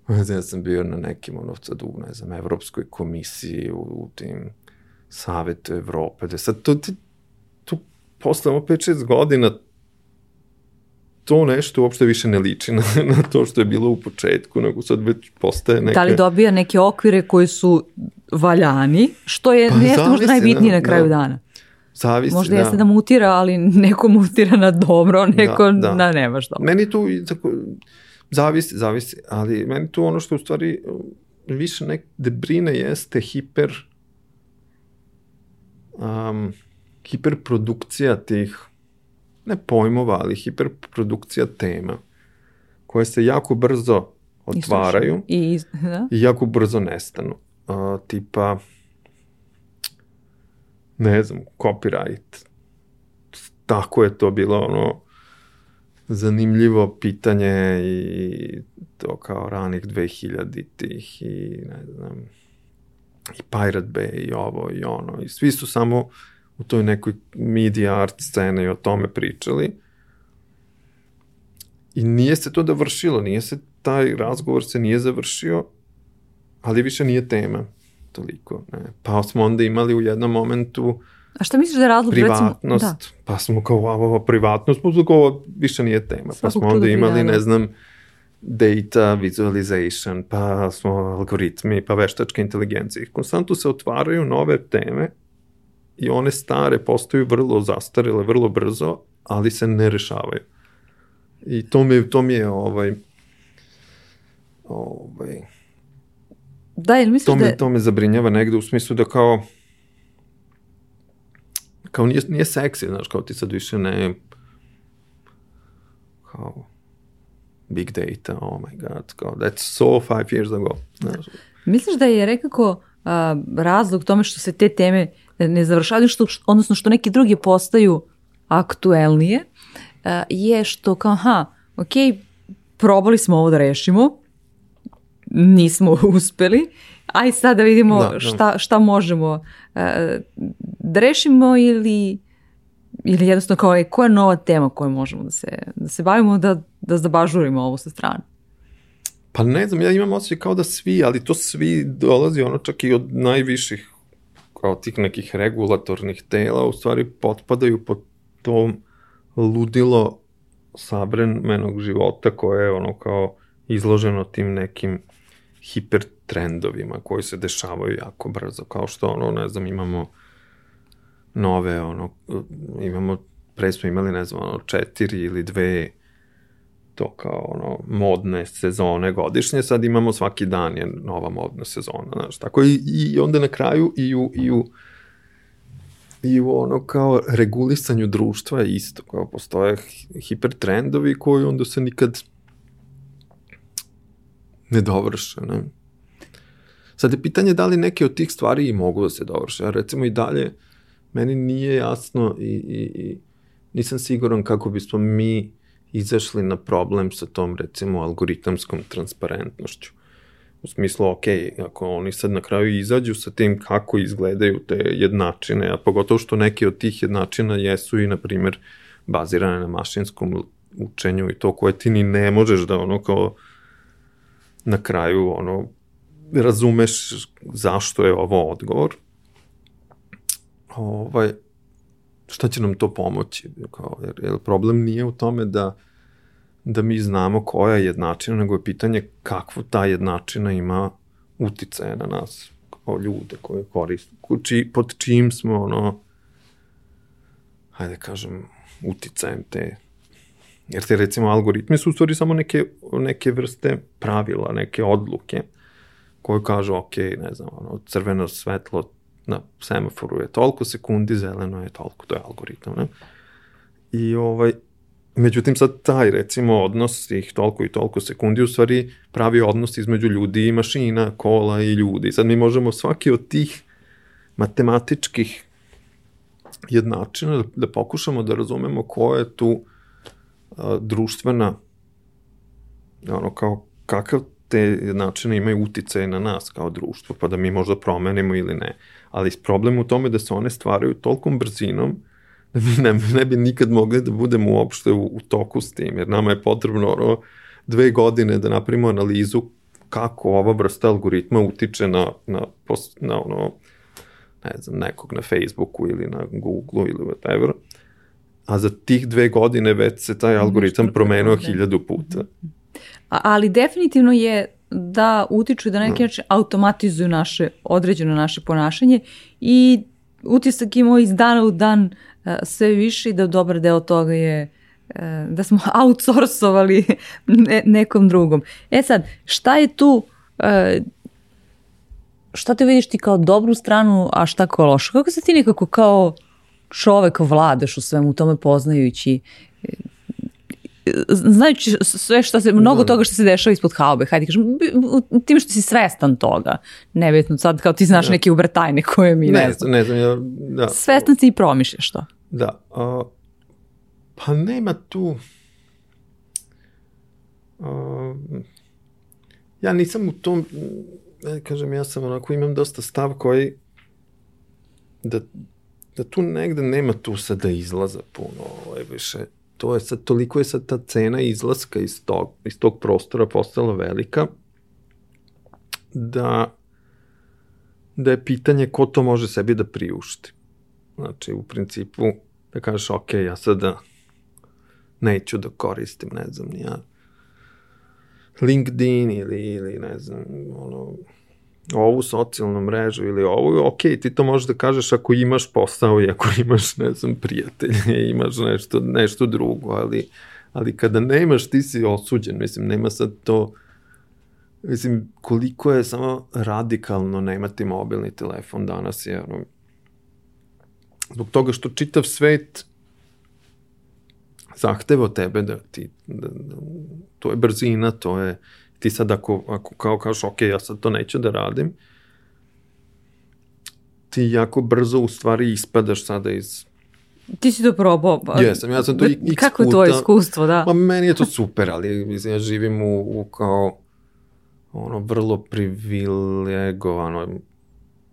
ne znam, ja sam bio na nekim ono sad u, ne znam, Evropskoj komisiji u, u tim Savetu Evrope, da sad to ti posle 5-6 godina to nešto uopšte više ne liči na, na to što je bilo u početku, nego sad već postaje neka... Da li dobija neke okvire koji su valjani, što je pa, nešto možda najbitnije da, na kraju da. dana. Zavisi, Možda da. jeste da mutira, ali neko mutira na dobro, da, neko da, da. na ne baš dobro. Meni tu tako, zavisi, zavisi, ali meni tu ono što u stvari više nekde brine jeste hiper um, hiperprodukcija tih ne pojmova, ali hiperprodukcija tema koje se jako brzo otvaraju i, da? i jako brzo nestanu. Uh, tipa ne znam, copyright. Tako je to bilo ono zanimljivo pitanje i to kao ranih 2000-ih i ne znam i Pirate Bay i ovo i ono i svi su samo u toj nekoj media art scene i o tome pričali i nije se to dovršilo, nije se taj razgovor se nije završio ali više nije tema toliko. Ne. Pa smo onda imali u jednom momentu A šta misliš da je razlog? Privatnost, recimo, da. pa smo kao, ovo, ovo privatnost, pa kao, više nije tema. Pa smo onda imali, ne znam, data, visualization, pa smo algoritmi, pa veštačka inteligencija. Konstantno se otvaraju nove teme i one stare postaju vrlo zastarele, vrlo brzo, ali se ne rešavaju. I to mi, to mi je ovaj, ovaj, Da, ili misliš to me, da... To me zabrinjava negde u smislu da kao kao nije, nije seksi, znaš, kao ti sad više ne kao big data, oh my god, kao that's so five years ago. Znaš. Misliš da je rekako uh, razlog tome što se te teme ne završavaju, što, odnosno što neki drugi postaju aktuelnije, uh, je što kao, ha, ok, probali smo ovo da rešimo, nismo uspeli, aj sad da vidimo da, da. Šta, šta možemo e, da rešimo ili ili jednostavno kao je, koja je nova tema koju možemo da se, da se bavimo, da, da zabažurimo ovo sa strane? Pa ne znam, ja imam osjećaj kao da svi, ali to svi dolazi ono čak i od najviših kao tih nekih regulatornih tela, u stvari potpadaju pod tom ludilo savremenog života koje je ono kao izloženo tim nekim hiper trendovima koji se dešavaju jako brzo, kao što ono, ne znam, imamo nove, ono, imamo, pre smo imali, ne znam, ono, četiri ili dve to kao ono modne sezone godišnje, sad imamo svaki dan je nova modna sezona, znaš, tako i, i onda na kraju i u, i u i u ono kao regulisanju društva je isto, kao postoje hipertrendovi koji onda se nikad ne dovrše, ne? Sad je pitanje da li neke od tih stvari i mogu da se dovrše. A recimo i dalje, meni nije jasno i, i, i nisam siguran kako bismo mi izašli na problem sa tom, recimo, algoritamskom transparentnošću. U smislu, ok, ako oni sad na kraju izađu sa tim kako izgledaju te jednačine, a pogotovo što neke od tih jednačina jesu i, na primer, bazirane na mašinskom učenju i to koje ti ni ne možeš da ono kao na kraju ono razumeš zašto je ovo odgovor, ovaj, šta će nam to pomoći? Kao, jer, jer problem nije u tome da, da mi znamo koja je jednačina, nego je pitanje kakvu ta jednačina ima uticaje na nas kao ljude koje koriste, či, pod čim smo ono, hajde kažem, uticajem te Jer te recimo algoritmi su u stvari samo neke, neke vrste pravila, neke odluke koje kažu, ok, ne znam, ono, crveno svetlo na semaforu je toliko sekundi, zeleno je toliko, to je algoritam, ne? I ovaj, Međutim, sad taj, recimo, odnos tih toliko i toliko sekundi u stvari pravi odnos između ljudi i mašina, kola i ljudi. Sad mi možemo svaki od tih matematičkih jednačina da, da pokušamo da razumemo koja je tu a, društvena ono kao kakav te načine imaju uticaje na nas kao društvo, pa da mi možda promenimo ili ne. Ali problem u tome da se one stvaraju tolkom brzinom da mi ne, ne bi nikad mogli da budemo uopšte u, u toku s tim, jer nama je potrebno ono, dve godine da napravimo analizu kako ova vrsta algoritma utiče na, na, post, na ono, ne znam, nekog na Facebooku ili na Googleu ili whatever, a za tih dve godine već se taj algoritam promenio hiljadu puta. Ali definitivno je da utiču i da neki način automatizuju naše, određeno naše ponašanje i utisak imao iz dana u dan e, sve više i da dobar deo toga je e, da smo outsourcovali ne, nekom drugom. E sad, šta je tu, e, šta te vidiš ti kao dobru stranu, a šta kao lošu? Kako se ti nekako kao čovek vladaš u svemu tome poznajući znajući sve što se, mnogo da. toga što se dešava ispod haube, hajde kažem, tim što si svestan toga, nebitno sad kao ti znaš da. neke ubrtajne koje mi ne, ne znam. Ne znam, ja, da. Svestan si i promišljaš to. Da, a, pa nema tu, a, ja nisam u tom, ne kažem, ja sam onako, imam dosta stav koji, da, da tu negde nema tu sada izlaza puno, ovaj, više, to je sad, toliko je sad ta cena izlaska iz tog, iz tog prostora postala velika, da, da je pitanje ko to može sebi da priušti. Znači, u principu, da kažeš, ok, ja sada neću da koristim, ne znam, ja LinkedIn ili, ili ne znam, ono, ovu socijalnu mrežu ili ovu, ok, ti to možeš da kažeš ako imaš posao i ako imaš, ne znam, prijatelje, imaš nešto, nešto drugo, ali, ali kada nemaš, ti si osuđen, mislim, nema sad to, mislim, koliko je samo radikalno nemati mobilni telefon danas, je, ono, zbog toga što čitav svet zahteva tebe da ti, da, da, to je brzina, to je, ti sad ako, ako kao kažeš, ok, ja sad to neću da radim, ti jako brzo u stvari ispadaš sada iz Ti si to probao. Pa... Jesam, ja sam to x Kako je to iskustvo, da? Pa meni je to super, ali mislim, ja živim u, u kao ono vrlo privilegovano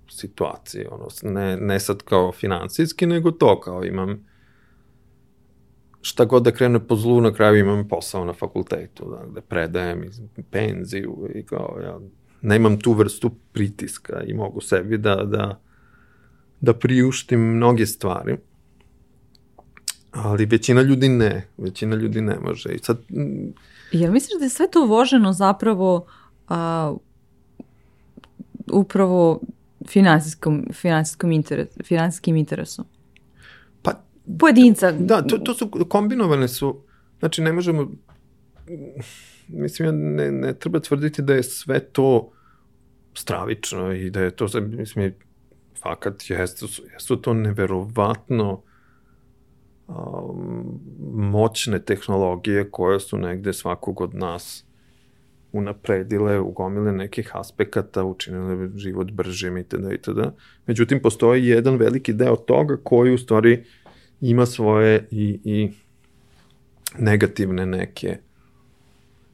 situaciji, ono, ne, ne sad kao finansijski, nego to kao imam šta god da krene po zlu, na kraju imam posao na fakultetu, da, da predajem iz penziju i kao, ja nemam tu vrstu pritiska i mogu sebi da, da, da priuštim mnoge stvari. Ali većina ljudi ne, većina ljudi ne može. I sad... Jel misliš da je sve to voženo zapravo a, upravo finansijskom, finansijskom interes, finansijskim interesom? Pojedinca. Da, to, to su, kombinovane su, znači ne možemo, mislim, ja ne, ne treba tvrditi da je sve to stravično i da je to, mislim, fakat jesu, jesu to neverovatno um, moćne tehnologije koje su negde svakog od nas unapredile, ugomile nekih aspekata, učinile život bržim itd. itd. Međutim, postoji jedan veliki deo toga koji u stvari ima svoje i, i negativne neke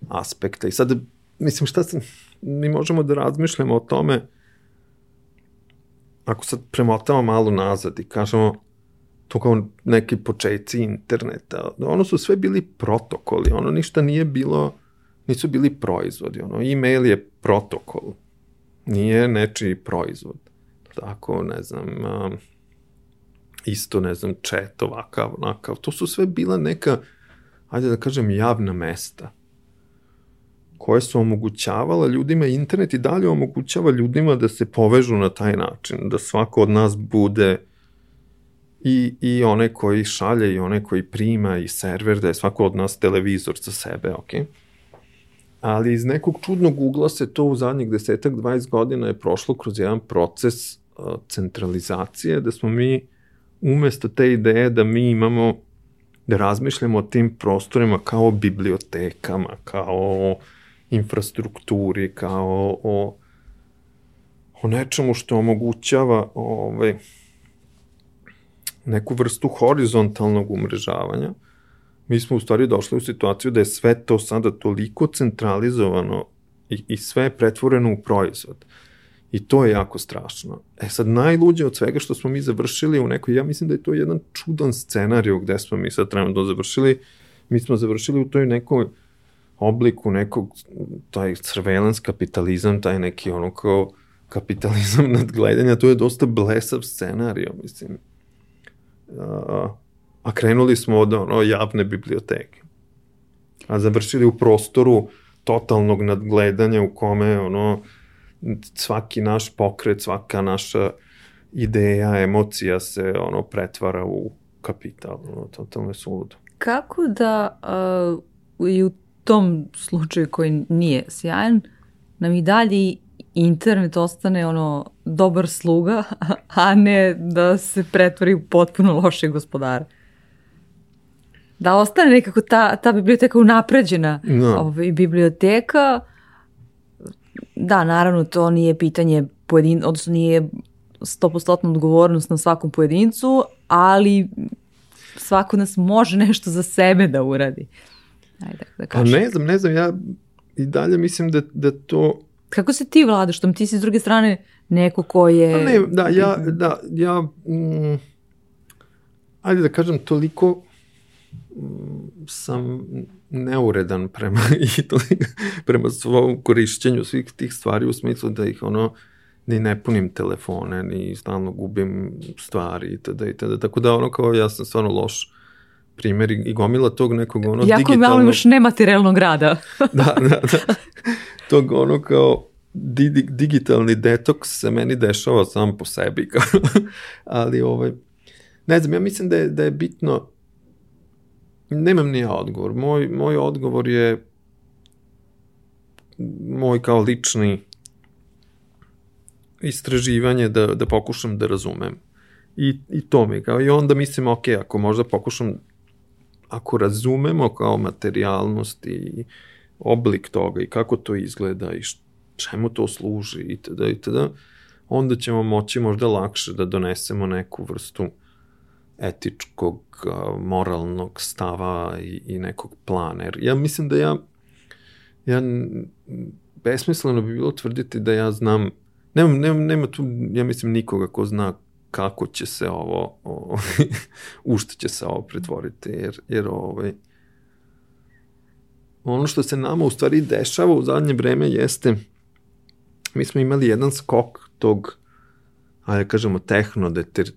aspekte. I sad, mislim, šta se, mi možemo da razmišljamo o tome, ako sad premotamo malo nazad i kažemo, to kao neki početci interneta, ono su sve bili protokoli, ono ništa nije bilo, nisu bili proizvodi, ono, e-mail je protokol, nije nečiji proizvod. Tako, ne znam, um, isto, ne znam, chat, ovakav, onakav. To su sve bila neka, ajde da kažem, javna mesta koje su omogućavala ljudima, internet i dalje omogućava ljudima da se povežu na taj način, da svako od nas bude i, i one koji šalje i one koji prima i server, da je svako od nas televizor za sebe, ok? Ali iz nekog čudnog ugla se to u zadnjih desetak, 20 godina je prošlo kroz jedan proces centralizacije, da smo mi umesto te ideje da mi imamo da razmišljamo o tim prostorima kao bibliotekama, kao o infrastrukturi, kao o, o nečemu što omogućava ovaj, neku vrstu horizontalnog umrežavanja, mi smo u stvari došli u situaciju da je sve to sada toliko centralizovano i, i sve je pretvoreno u proizvod. I to je jako strašno. E sad, najluđe od svega što smo mi završili u nekoj, ja mislim da je to jedan čudan scenariju gde smo mi sad trenutno završili, mi smo završili u toj nekoj obliku nekog, taj surveillance kapitalizam, taj neki ono kao kapitalizam nadgledanja, to je dosta blesav scenario, mislim. A krenuli smo od ono, javne biblioteke. A završili u prostoru totalnog nadgledanja u kome ono, svaki naš pokret, svaka naša ideja, emocija se ono pretvara u kapital, ono, totalno je suludo. Kako da uh, i u tom slučaju koji nije sjajan, nam i dalje internet ostane ono dobar sluga, a ne da se pretvori u potpuno loše gospodare. Da ostane nekako ta, ta biblioteka unapređena no. Da. ovaj, biblioteka, da, naravno, to nije pitanje pojedin, odnosno nije 100% odgovornost na svakom pojedincu, ali svako nas može nešto za sebe da uradi. Ajde, da kažem. Pa ne znam, ne znam, ja i dalje mislim da, da to... Kako se ti vladaš tom? Ti si s druge strane neko ko je... Pa ne, da, ja, da, ja, mm, ajde da kažem, toliko sam neuredan prema, prema svom korišćenju svih tih stvari u smislu da ih ono ni ne punim telefone, ni stalno gubim stvari itd. itd. Tako da ono kao ja sam stvarno loš primjer i gomila tog nekog ono jako digitalnog... Jako malo imaš nematerijalnog rada. da, da, da. Tog ono kao di, di, digitalni detoks se meni dešava sam po sebi. Ali ovaj, ne znam, ja mislim da je, da je bitno Nemam ni odgovor. Moj, moj odgovor je moj kao lični istraživanje da, da pokušam da razumem. I, I to mi kao, i onda mislim, ok, ako možda pokušam, ako razumemo kao materijalnost i oblik toga i kako to izgleda i čemu to služi i tada i tada, onda ćemo moći možda lakše da donesemo neku vrstu etičkog, moralnog stava i, i nekog plana. Jer ja mislim da ja, ja besmisleno bi bilo tvrditi da ja znam, nema, nema, nema tu, ja mislim, nikoga ko zna kako će se ovo, o, u što će se ovo pretvoriti, jer, jer ovaj, ono što se nama u stvari dešava u zadnje vreme jeste, mi smo imali jedan skok tog, ajde da kažemo, tehnodeter,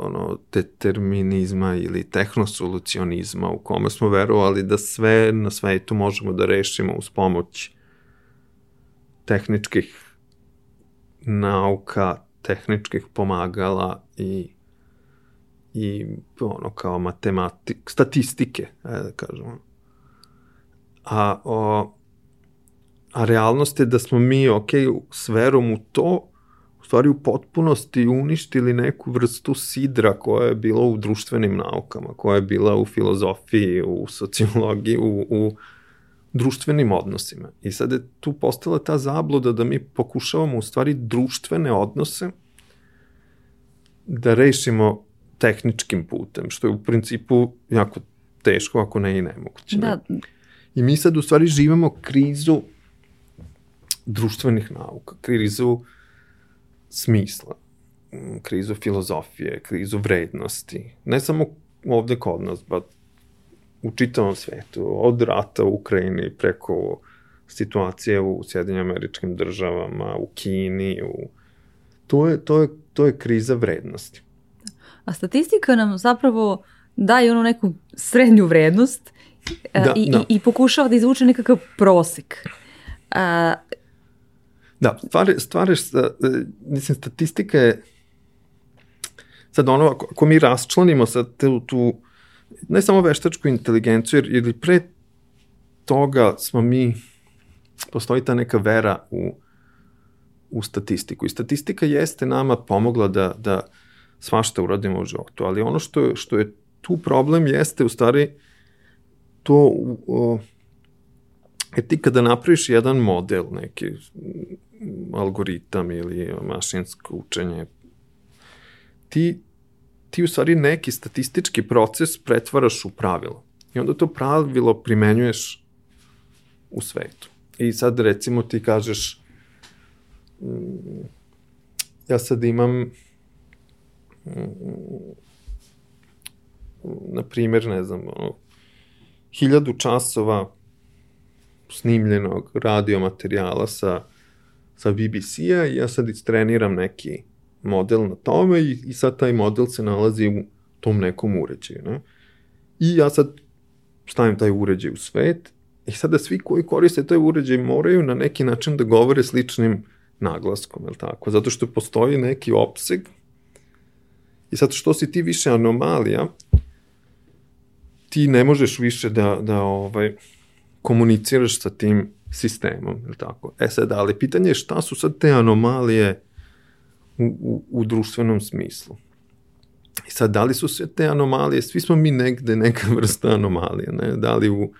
ono, determinizma ili tehnosolucionizma u kome smo verovali da sve na svetu možemo da rešimo uz pomoć tehničkih nauka, tehničkih pomagala i i ono kao matematik, statistike, ajde da kažemo. A, o, a realnost je da smo mi, ok, s verom u to, stvari u potpunosti uništili neku vrstu sidra koja je bila u društvenim naukama, koja je bila u filozofiji, u sociologiji, u, u društvenim odnosima. I sad je tu postala ta zabluda da mi pokušavamo u stvari društvene odnose da rešimo tehničkim putem, što je u principu jako teško, ako ne i nemoguće. Da. I mi sad u stvari živamo krizu društvenih nauka, krizu uh, smisla, mm, krizu filozofije, krizu vrednosti, ne samo ovde kod nas, ba u čitavom svetu, od rata u Ukrajini preko situacije u Sjedinjim američkim državama, u Kini, u... To, je, to, je, to je kriza vrednosti. A statistika nam zapravo daje onu neku srednju vrednost e, da, i, da. i, i pokušava da izvuče nekakav prosek. A, Da, stvar, stvar je, mislim, statistika je, sad ono, ako, ako mi rasčlanimo sad tu, tu, ne samo veštačku inteligenciju, jer, jer pre toga smo mi, postoji ta neka vera u, u statistiku. I statistika jeste nama pomogla da, da svašta uradimo u životu, ali ono što, što je tu problem jeste u stvari to o, jer ti kada napraviš jedan model, neki algoritam ili mašinsko učenje, ti, ti u stvari neki statistički proces pretvaraš u pravilo. I onda to pravilo primenjuješ u svetu. I sad recimo ti kažeš mm, ja sad imam mm, na primjer, ne znam, ono, hiljadu časova snimljenog radio materijala sa, sa BBC-a i ja sad istreniram neki model na tome i, i sad taj model se nalazi u tom nekom uređaju. Ne? I ja sad stavim taj uređaj u svet i sada svi koji koriste taj uređaj moraju na neki način da govore sličnim naglaskom, je tako? Zato što postoji neki opseg i sad što si ti više anomalija, ti ne možeš više da, da ovaj, komuniciraš sa tim sistemom, je tako? E sad, ali pitanje je šta su sad te anomalije u, u, u društvenom smislu? I sad, da li su sve te anomalije, svi smo mi negde neka vrsta anomalije, ne? Da li u,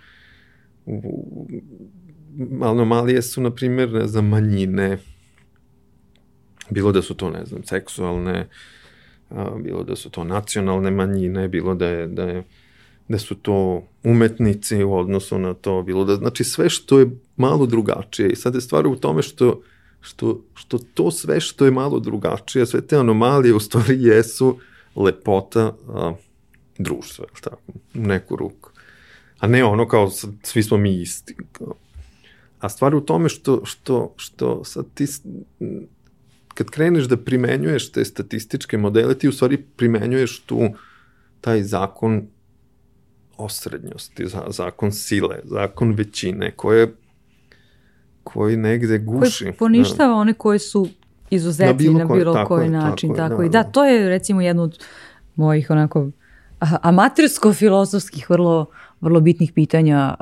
u anomalije su, na primjer, ne znam, manjine, bilo da su to, ne znam, seksualne, a, bilo da su to nacionalne manjine, bilo da je, da je da su to umetnici u odnosu na to, bilo da, znači sve što je malo drugačije i sad je stvar u tome što, što, što to sve što je malo drugačije, sve te anomalije u stvari jesu lepota a, društva, tako, u neku ruku. A ne ono kao svi smo mi isti. Kao. A stvar u tome što, što, što sad ti kad kreneš da primenjuješ te statističke modele, ti u stvari primenjuješ tu taj zakon osrednjosti, zakon sile, zakon većine, koje koji negde guši. Koji poništava da. one koji su izuzetni na bilo, na bilo tako koji je, način. Tako, tako, da, i da, to je recimo jedno od mojih onako amatersko-filozofskih vrlo, vrlo bitnih pitanja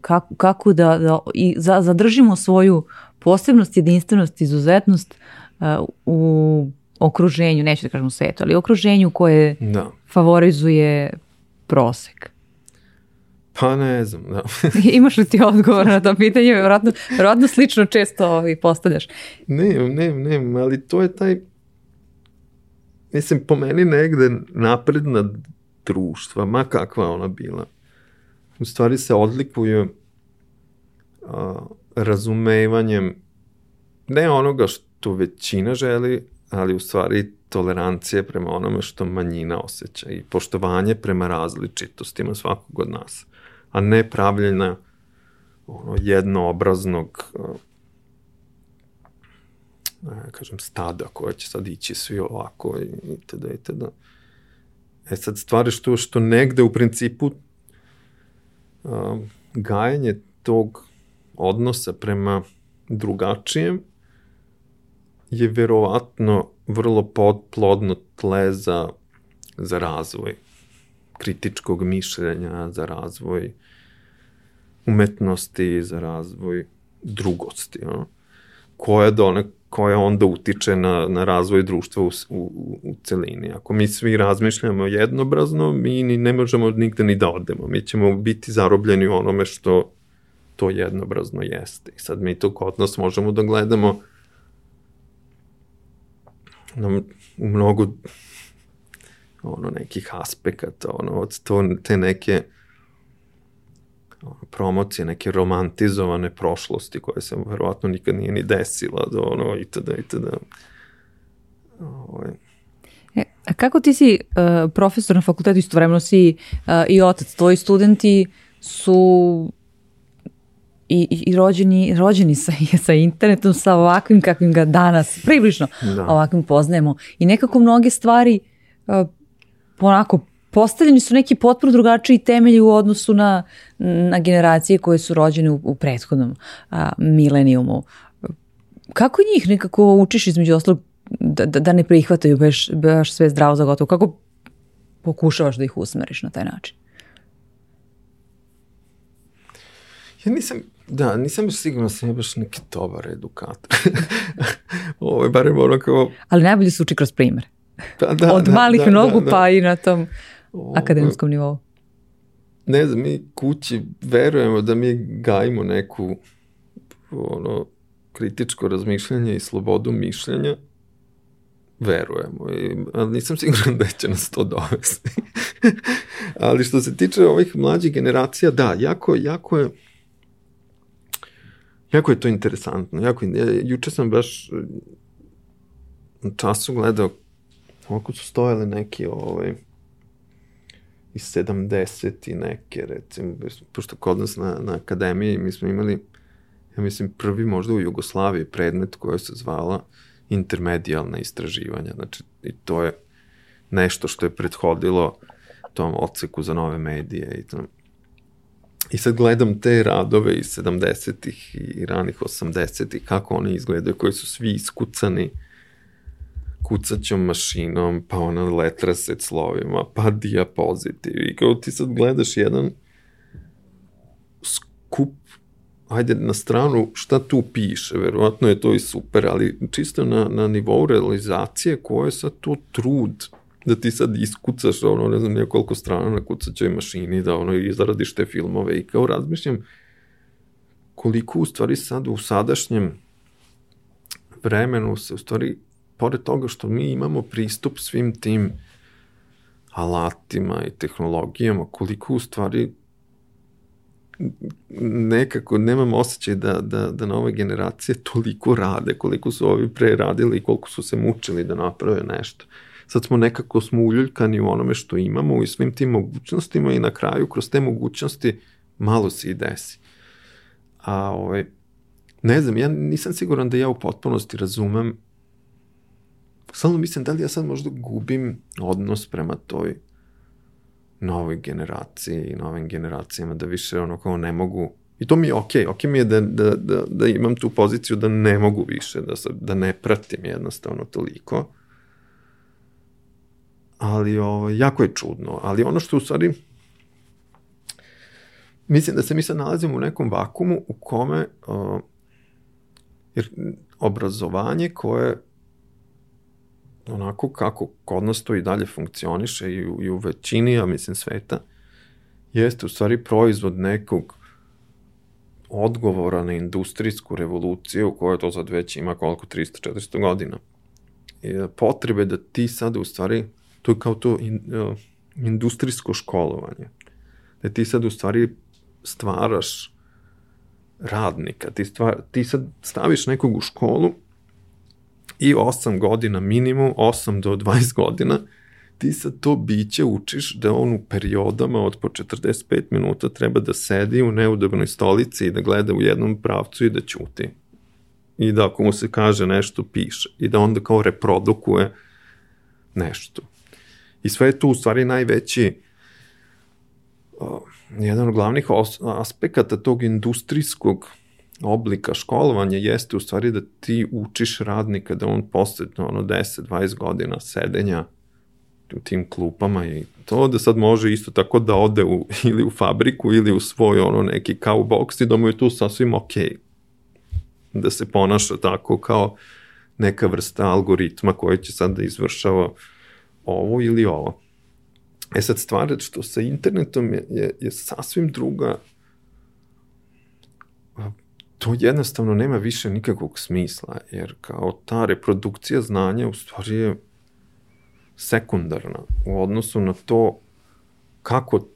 kako, kako da, da i za, zadržimo svoju posebnost, jedinstvenost, izuzetnost u okruženju, neću da kažem u svetu, ali u okruženju koje da. favorizuje prosek. Pa ne znam, da. Imaš li ti odgovor na to pitanje? Vjerojatno, vjerojatno slično često ovi postavljaš. Ne, ne, ne, ali to je taj, mislim, po meni negde napredna društva, ma kakva ona bila, u stvari se odlikuju a, razumevanjem ne onoga što većina želi, ali u stvari tolerancije prema onome što manjina osjeća i poštovanje prema različitostima svakog od nas a ne pravljena ono, jednoobraznog ne, kažem, stada koja će sad ići svi ovako i tada i tada. E sad stvari što, što negde u principu a, gajanje tog odnosa prema drugačijem je verovatno vrlo podplodno tle za, za razvoj kritičkog mišljenja, za razvoj umetnosti, za razvoj drugosti, no? koja, done, koja onda utiče na, na razvoj društva u, u, u celini. Ako mi svi razmišljamo jednobrazno, mi ni ne možemo nigde ni da odemo. Mi ćemo biti zarobljeni u onome što to jednobrazno jeste. I sad mi to kod nas možemo da gledamo na, u mnogo ono nekih aspekata, ono od to, te neke ono, promocije, neke romantizovane prošlosti koje se verovatno nikad nije ni desila do ono itd. itd. Ovo, ovaj. E, a kako ti si uh, profesor na fakultetu, istovremeno si uh, i otac, tvoji studenti su i, i rođeni, rođeni sa, sa internetom, sa ovakvim kakvim ga danas približno da. ovakvim poznajemo i nekako mnoge stvari uh, onako postavljeni su neki potpuno drugačiji temelji u odnosu na, na generacije koje su rođene u, u prethodnom a, milenijumu. Kako njih nekako učiš između ostalog da, da, da ne prihvataju baš, baš sve zdravo za gotovo? Kako pokušavaš da ih usmeriš na taj način? Ja nisam, da, nisam baš sigurno da sam ja baš neki dobar edukator. Ovo je barem ono kao... Ali najbolje se uči kroz primjer. Da, da, Od da, malih da, nogu da, da. pa i na tom akademskom nivou? Ne znam, mi kući verujemo da mi gajimo neku ono, kritičko razmišljanje i slobodu mišljenja, verujemo, I, ali nisam siguran da će nas to dovesti. ali što se tiče ovih mlađih generacija, da, jako, jako je jako je to interesantno. Jako, ja, juče sam baš na času gledao koliko su stojali neki ovaj, iz 70 i neke, recimo, pošto kod nas na, na akademiji mi smo imali, ja mislim, prvi možda u Jugoslaviji predmet koja se zvala intermedijalna istraživanja. Znači, i to je nešto što je prethodilo tom odseku za nove medije i to. I sad gledam te radove iz 70-ih i ranih 80-ih, kako oni izgledaju, koji su svi iskucani, kucaćom mašinom, pa ona letra se slovima, pa diapozitiv. I kao ti sad gledaš jedan skup, ajde na stranu šta tu piše, verovatno je to i super, ali čisto na, na nivou realizacije koje je sad to trud da ti sad iskucaš ono, ne znam nekoliko strana na kucaćoj mašini, da ono izradiš te filmove i kao razmišljam koliko u stvari sad u sadašnjem vremenu se u stvari pored toga što mi imamo pristup svim tim alatima i tehnologijama, koliko u stvari nekako nemam osjećaj da, da, da nove generacije toliko rade, koliko su ovi pre radili i koliko su se mučili da naprave nešto. Sad smo nekako smo uljuljkani u onome što imamo i svim tim mogućnostima i na kraju kroz te mogućnosti malo se i desi. A ovaj, ne znam, ja nisam siguran da ja u potpunosti razumem stalno mislim da li ja sad možda gubim odnos prema toj novoj generaciji i novim generacijama, da više ono kao ne mogu I to mi je okej, okay. okej okay mi je da, da, da, da imam tu poziciju da ne mogu više, da, se, da ne pratim jednostavno toliko. Ali ovo, jako je čudno. Ali ono što u stvari, mislim da se mi sad nalazimo u nekom vakumu u kome, o, jer obrazovanje koje onako kako kod nas to i dalje funkcioniše i u, i u većini, ja mislim, sveta, jeste u stvari proizvod nekog odgovora na industrijsku revoluciju koja to sad već ima koliko 300-400 godina. I e, potrebe da ti sad u stvari, to je kao to in, uh, industrijsko školovanje, da ti sad u stvari stvaraš radnika, ti, stvar, ti sad staviš nekog u školu i 8 godina minimum, 8 do 20 godina, ti sad to biće učiš da on u periodama od po 45 minuta treba da sedi u neudobnoj stolici i da gleda u jednom pravcu i da ćuti. I da ako mu se kaže nešto piše. I da onda kao reprodukuje nešto. I sve je tu u stvari najveći uh, jedan od glavnih aspekata tog industrijskog oblika školovanja jeste u stvari da ti učiš radnika da on posle ono 10-20 godina sedenja u tim klupama i to da sad može isto tako da ode u, ili u fabriku ili u svoj ono neki kao box i da mu je tu sasvim okej. Da se ponaša tako kao neka vrsta algoritma koja će sad da izvršava ovo ili ovo. E sad stvar što sa internetom je, je, je sasvim druga to jednostavno nema više nikakvog smisla, jer kao ta reprodukcija znanja u stvari je sekundarna u odnosu na to kako,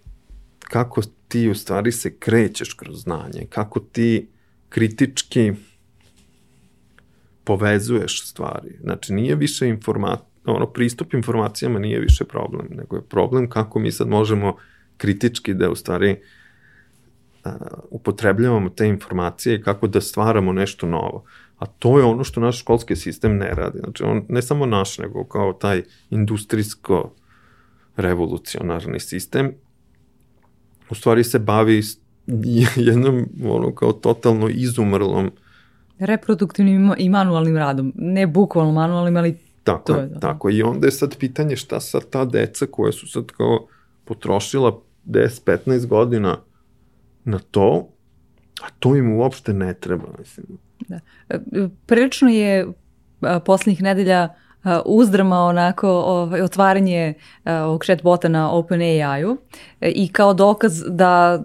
kako ti u stvari se krećeš kroz znanje, kako ti kritički povezuješ stvari. Znači, nije više informat, ono, pristup informacijama nije više problem, nego je problem kako mi sad možemo kritički da u stvari uh, upotrebljavamo te informacije i kako da stvaramo nešto novo. A to je ono što naš školski sistem ne radi. Znači, on ne samo naš, nego kao taj industrijsko revolucionarni sistem, u stvari se bavi jednom ono kao totalno izumrlom reproduktivnim i manualnim radom. Ne bukvalno manualnim, ali tako, to je. Da. Tako, i onda je sad pitanje šta sa ta deca koja su sad kao potrošila 10-15 godina na to, a to im uopšte ne treba, mislim. Da. E, prilično je poslednjih nedelja uzdrama onako ovaj, otvaranje ovog chatbota na OpenAI-u e, i kao dokaz da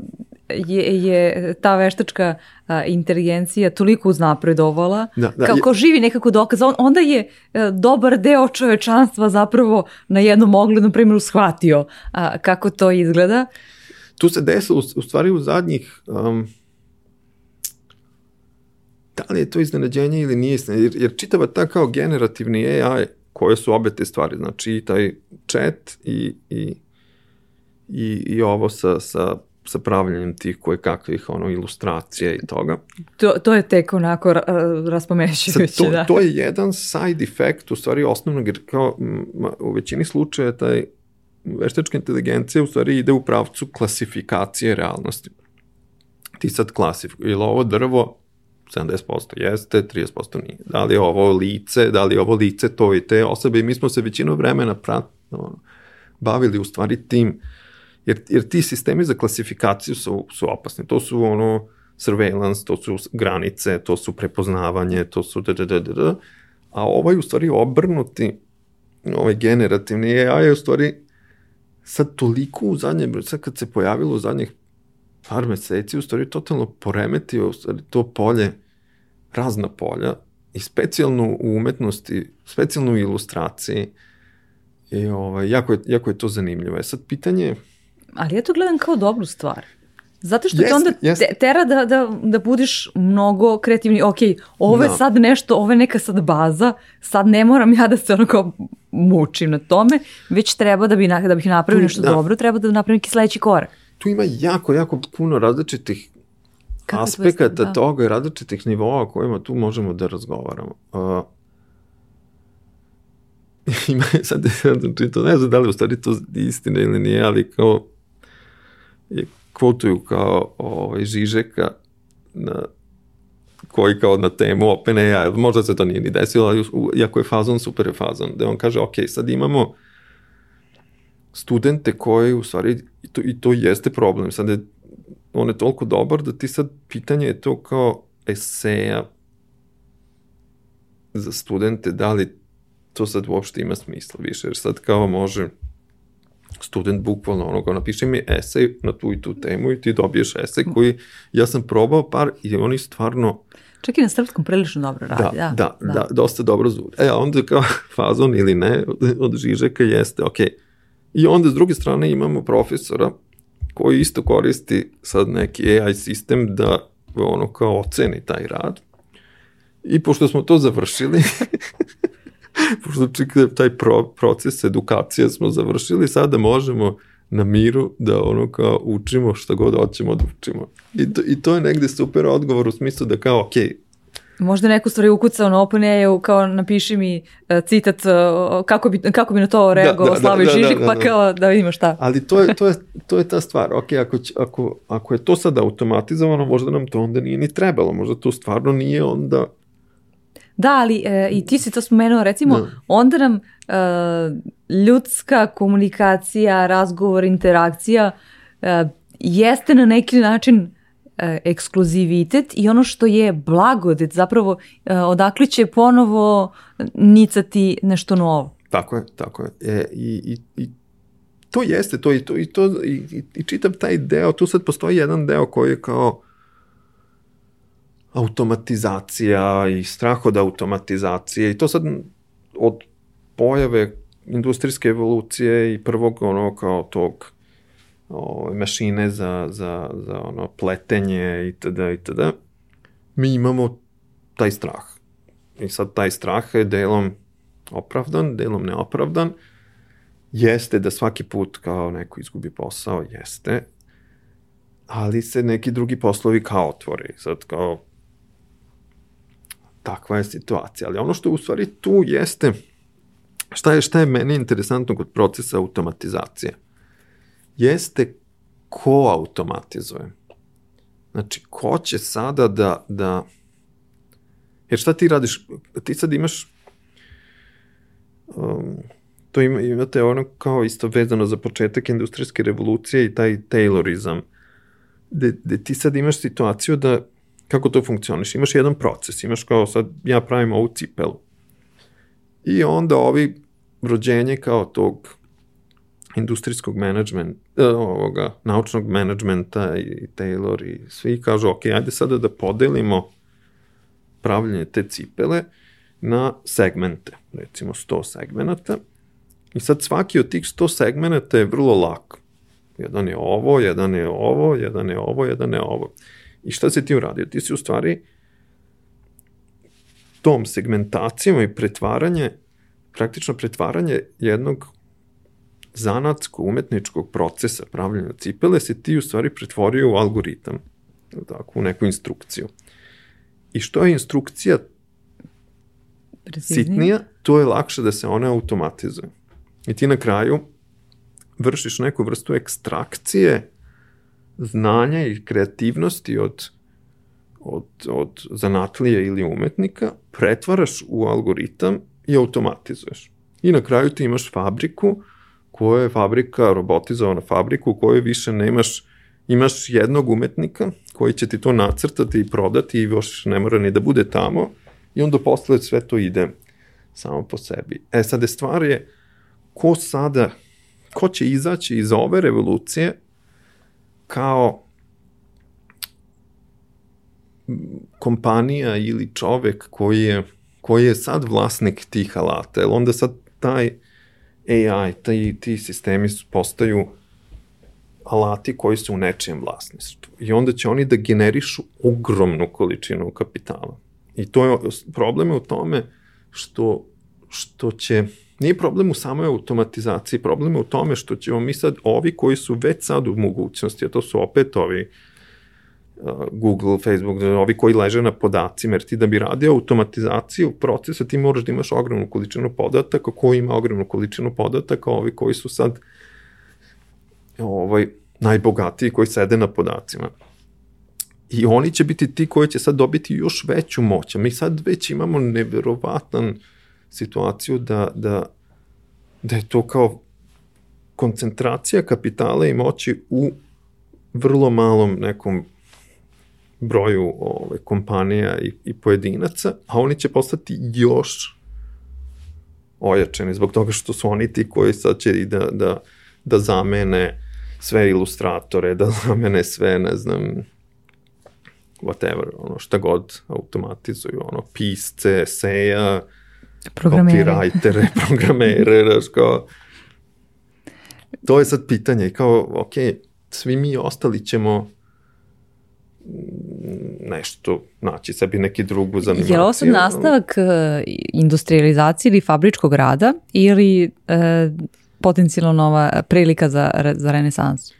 je, je ta veštačka a, inteligencija toliko uznapredovala, da, da, kao, kao živi nekako dokaz, on, onda je a, e, dobar deo čovečanstva zapravo na jednom oglednom primjeru shvatio a, kako to izgleda. Tu se desilo u, stvari u zadnjih um, da li je to iznenađenje ili nije jer, jer čitava ta kao generativni AI koje su obe te stvari, znači i taj chat i, i, i, i ovo sa, sa sa pravljanjem tih koje kakvih ono, ilustracije i toga. To, to je tek onako raspomećujuće, da. To je jedan side effect, u stvari osnovnog, jer kao u većini slučaja taj veštačka inteligencija u stvari ide u pravcu klasifikacije realnosti. Ti sad klasifikuj, ili ovo drvo 70% jeste, 30% nije. Da li je ovo lice, da li je ovo lice to i te osobe i mi smo se većinu vremena prat, ono, bavili u stvari tim Jer, jer ti sistemi za klasifikaciju su, su opasni. To su ono surveillance, to su granice, to su prepoznavanje, to su da, da, da, da, da. A ovaj u stvari obrnuti, ovaj generativni AI je u stvari sad toliko u zadnje, sad kad se pojavilo u zadnjih par meseci, u stvari totalno poremetio u stvari to polje, razna polja i specijalno u umetnosti, specijalno u ilustraciji. I ovaj, jako, je, jako je to zanimljivo. E sad pitanje je, ali ja to gledam kao dobru stvar. Zato što yes, te onda yes. te, tera da, da, da budiš mnogo kreativni. Ok, ovo je no. Da. sad nešto, ovo je neka sad baza, sad ne moram ja da se onako mučim na tome, već treba da, bi, da bih napravio nešto da. dobro, treba da napravim neki sledeći korak. Tu ima jako, jako puno različitih Kako aspekata da. toga i različitih nivoa kojima tu možemo da razgovaramo. Uh, ima sad, sad ne znam da li u stvari to istina ili nije, ali kao je kvotuju kao ovaj, Žižeka na, koji kao na temu OpenAI, možda se to nije ni desilo, ali jako je fazon, super je fazon, da on kaže, ok, sad imamo studente koji u stvari, i to, i to jeste problem, sad je, on je toliko dobar da ti sad pitanje je to kao eseja za studente, da li to sad uopšte ima smisla više, jer sad kao može student bukvalno onoga, napiše mi esej na tu i tu temu i ti dobiješ esej koji, ja sam probao par i oni stvarno Čak i na srpskom prilično dobro radi. Da, da, da, da dosta dobro zvuči. E, a onda kao fazon ili ne od, od Žižeka jeste, ok. I onda s druge strane imamo profesora koji isto koristi sad neki AI sistem da ono kao oceni taj rad. I pošto smo to završili, pošto čekaj, taj pro, proces edukacije smo završili, sada možemo na miru da ono kao učimo šta god hoćemo da učimo. I to, I to je negde super odgovor u smislu da kao, ok, Možda neku stvari ukucao na OpenAI-u kao napiši mi uh, citat uh, kako, bi, kako bi na to reagovao da, da, Slavoj da, da, Žižik, da, da, pa kao da vidimo šta. Ali to je, to je, to je ta stvar. Ok, ako, ako, ako je to sad automatizovano, možda nam to onda nije ni trebalo. Možda to stvarno nije onda Da, ali e, i ti si to spomenuo, recimo, da. onda nam e, ljudska komunikacija, razgovor, interakcija e, jeste na neki način e, ekskluzivitet i ono što je blagodet, zapravo e, odakle će ponovo nicati nešto novo. Tako je, tako je. E, i, i, i to jeste to i to i to i, i, i čitav taj deo, tu sad postoji jedan deo koji je kao automatizacija i strah od automatizacije i to sad od pojave industrijske evolucije i prvog ono kao tog o, mašine za, za, za ono pletenje itd. itd. Mi imamo taj strah. I sad taj strah je delom opravdan, delom neopravdan. Jeste da svaki put kao neko izgubi posao, jeste, ali se neki drugi poslovi kao otvori. Sad kao takva je situacija. Ali ono što u stvari tu jeste, šta je, šta je meni interesantno kod procesa automatizacije, jeste ko automatizuje. Znači, ko će sada da, da jer šta ti radiš, ti sad imaš um, to ima, imate ono kao isto vezano za početak industrijske revolucije i taj Taylorizam, gde, gde ti sad imaš situaciju da kako to funkcioniš? Imaš jedan proces, imaš kao sad, ja pravim ovu cipelu. I onda ovi rođenje kao tog industrijskog menadžmenta, ovoga, naučnog menadžmenta i Taylor i svi kažu, ok, ajde sada da podelimo pravljenje te cipele na segmente, recimo 100 segmenata, i sad svaki od tih 100 segmenata je vrlo lak. Jedan je ovo, jedan je ovo, jedan je ovo, jedan je ovo. I šta si ti uradio? Ti si u stvari tom segmentacijom i pretvaranje, praktično pretvaranje jednog zanatsko-umetničkog procesa pravljenja cipele se ti u stvari pretvorio u algoritam, tako, u neku instrukciju. I što je instrukcija Preciznije. sitnija, to je lakše da se ona automatizuje. I ti na kraju vršiš neku vrstu ekstrakcije znanja i kreativnosti od, od, od zanatlije ili umetnika, pretvaraš u algoritam i automatizuješ. I na kraju ti imaš fabriku koja je fabrika, robotizovana fabrika u kojoj više nemaš, imaš jednog umetnika koji će ti to nacrtati i prodati i još ne mora ni da bude tamo i onda posle sve to ide samo po sebi. E sad je stvar je ko sada, ko će izaći iz ove revolucije kao kompanija ili čovek koji je, koji je sad vlasnik tih alata, jer onda sad taj AI, ti, ti sistemi postaju alati koji su u nečijem vlasništvu. I onda će oni da generišu ogromnu količinu kapitala. I to je, problem je u tome što, što će, nije problem u samoj automatizaciji, problem je u tome što ćemo mi sad, ovi koji su već sad u mogućnosti, a to su opet ovi Google, Facebook, ovi koji leže na podacima, jer ti da bi radio automatizaciju procesa, ti moraš da imaš ogromnu količinu podataka, ko ima ogromnu količinu podataka, ovi koji su sad ovaj, najbogatiji koji sede na podacima. I oni će biti ti koji će sad dobiti još veću moć. A mi sad već imamo neverovatan situaciju da, da, da je to kao koncentracija kapitala i moći u vrlo malom nekom broju ove, ovaj, kompanija i, i pojedinaca, a oni će postati još ojačeni zbog toga što su oni ti koji sad će i da, da, da zamene sve ilustratore, da zamene sve, ne znam, whatever, ono šta god automatizuju, ono, pisce, seja, programere. Copywritere, programere, znaš, kao, to je sad pitanje kao, ok, svi mi ostali ćemo nešto naći sebi neki drugu zanimaciju. Je ovo sad nastavak uh, industrializacije ili fabričkog rada ili uh, potencijalno nova prilika za, za renesansu?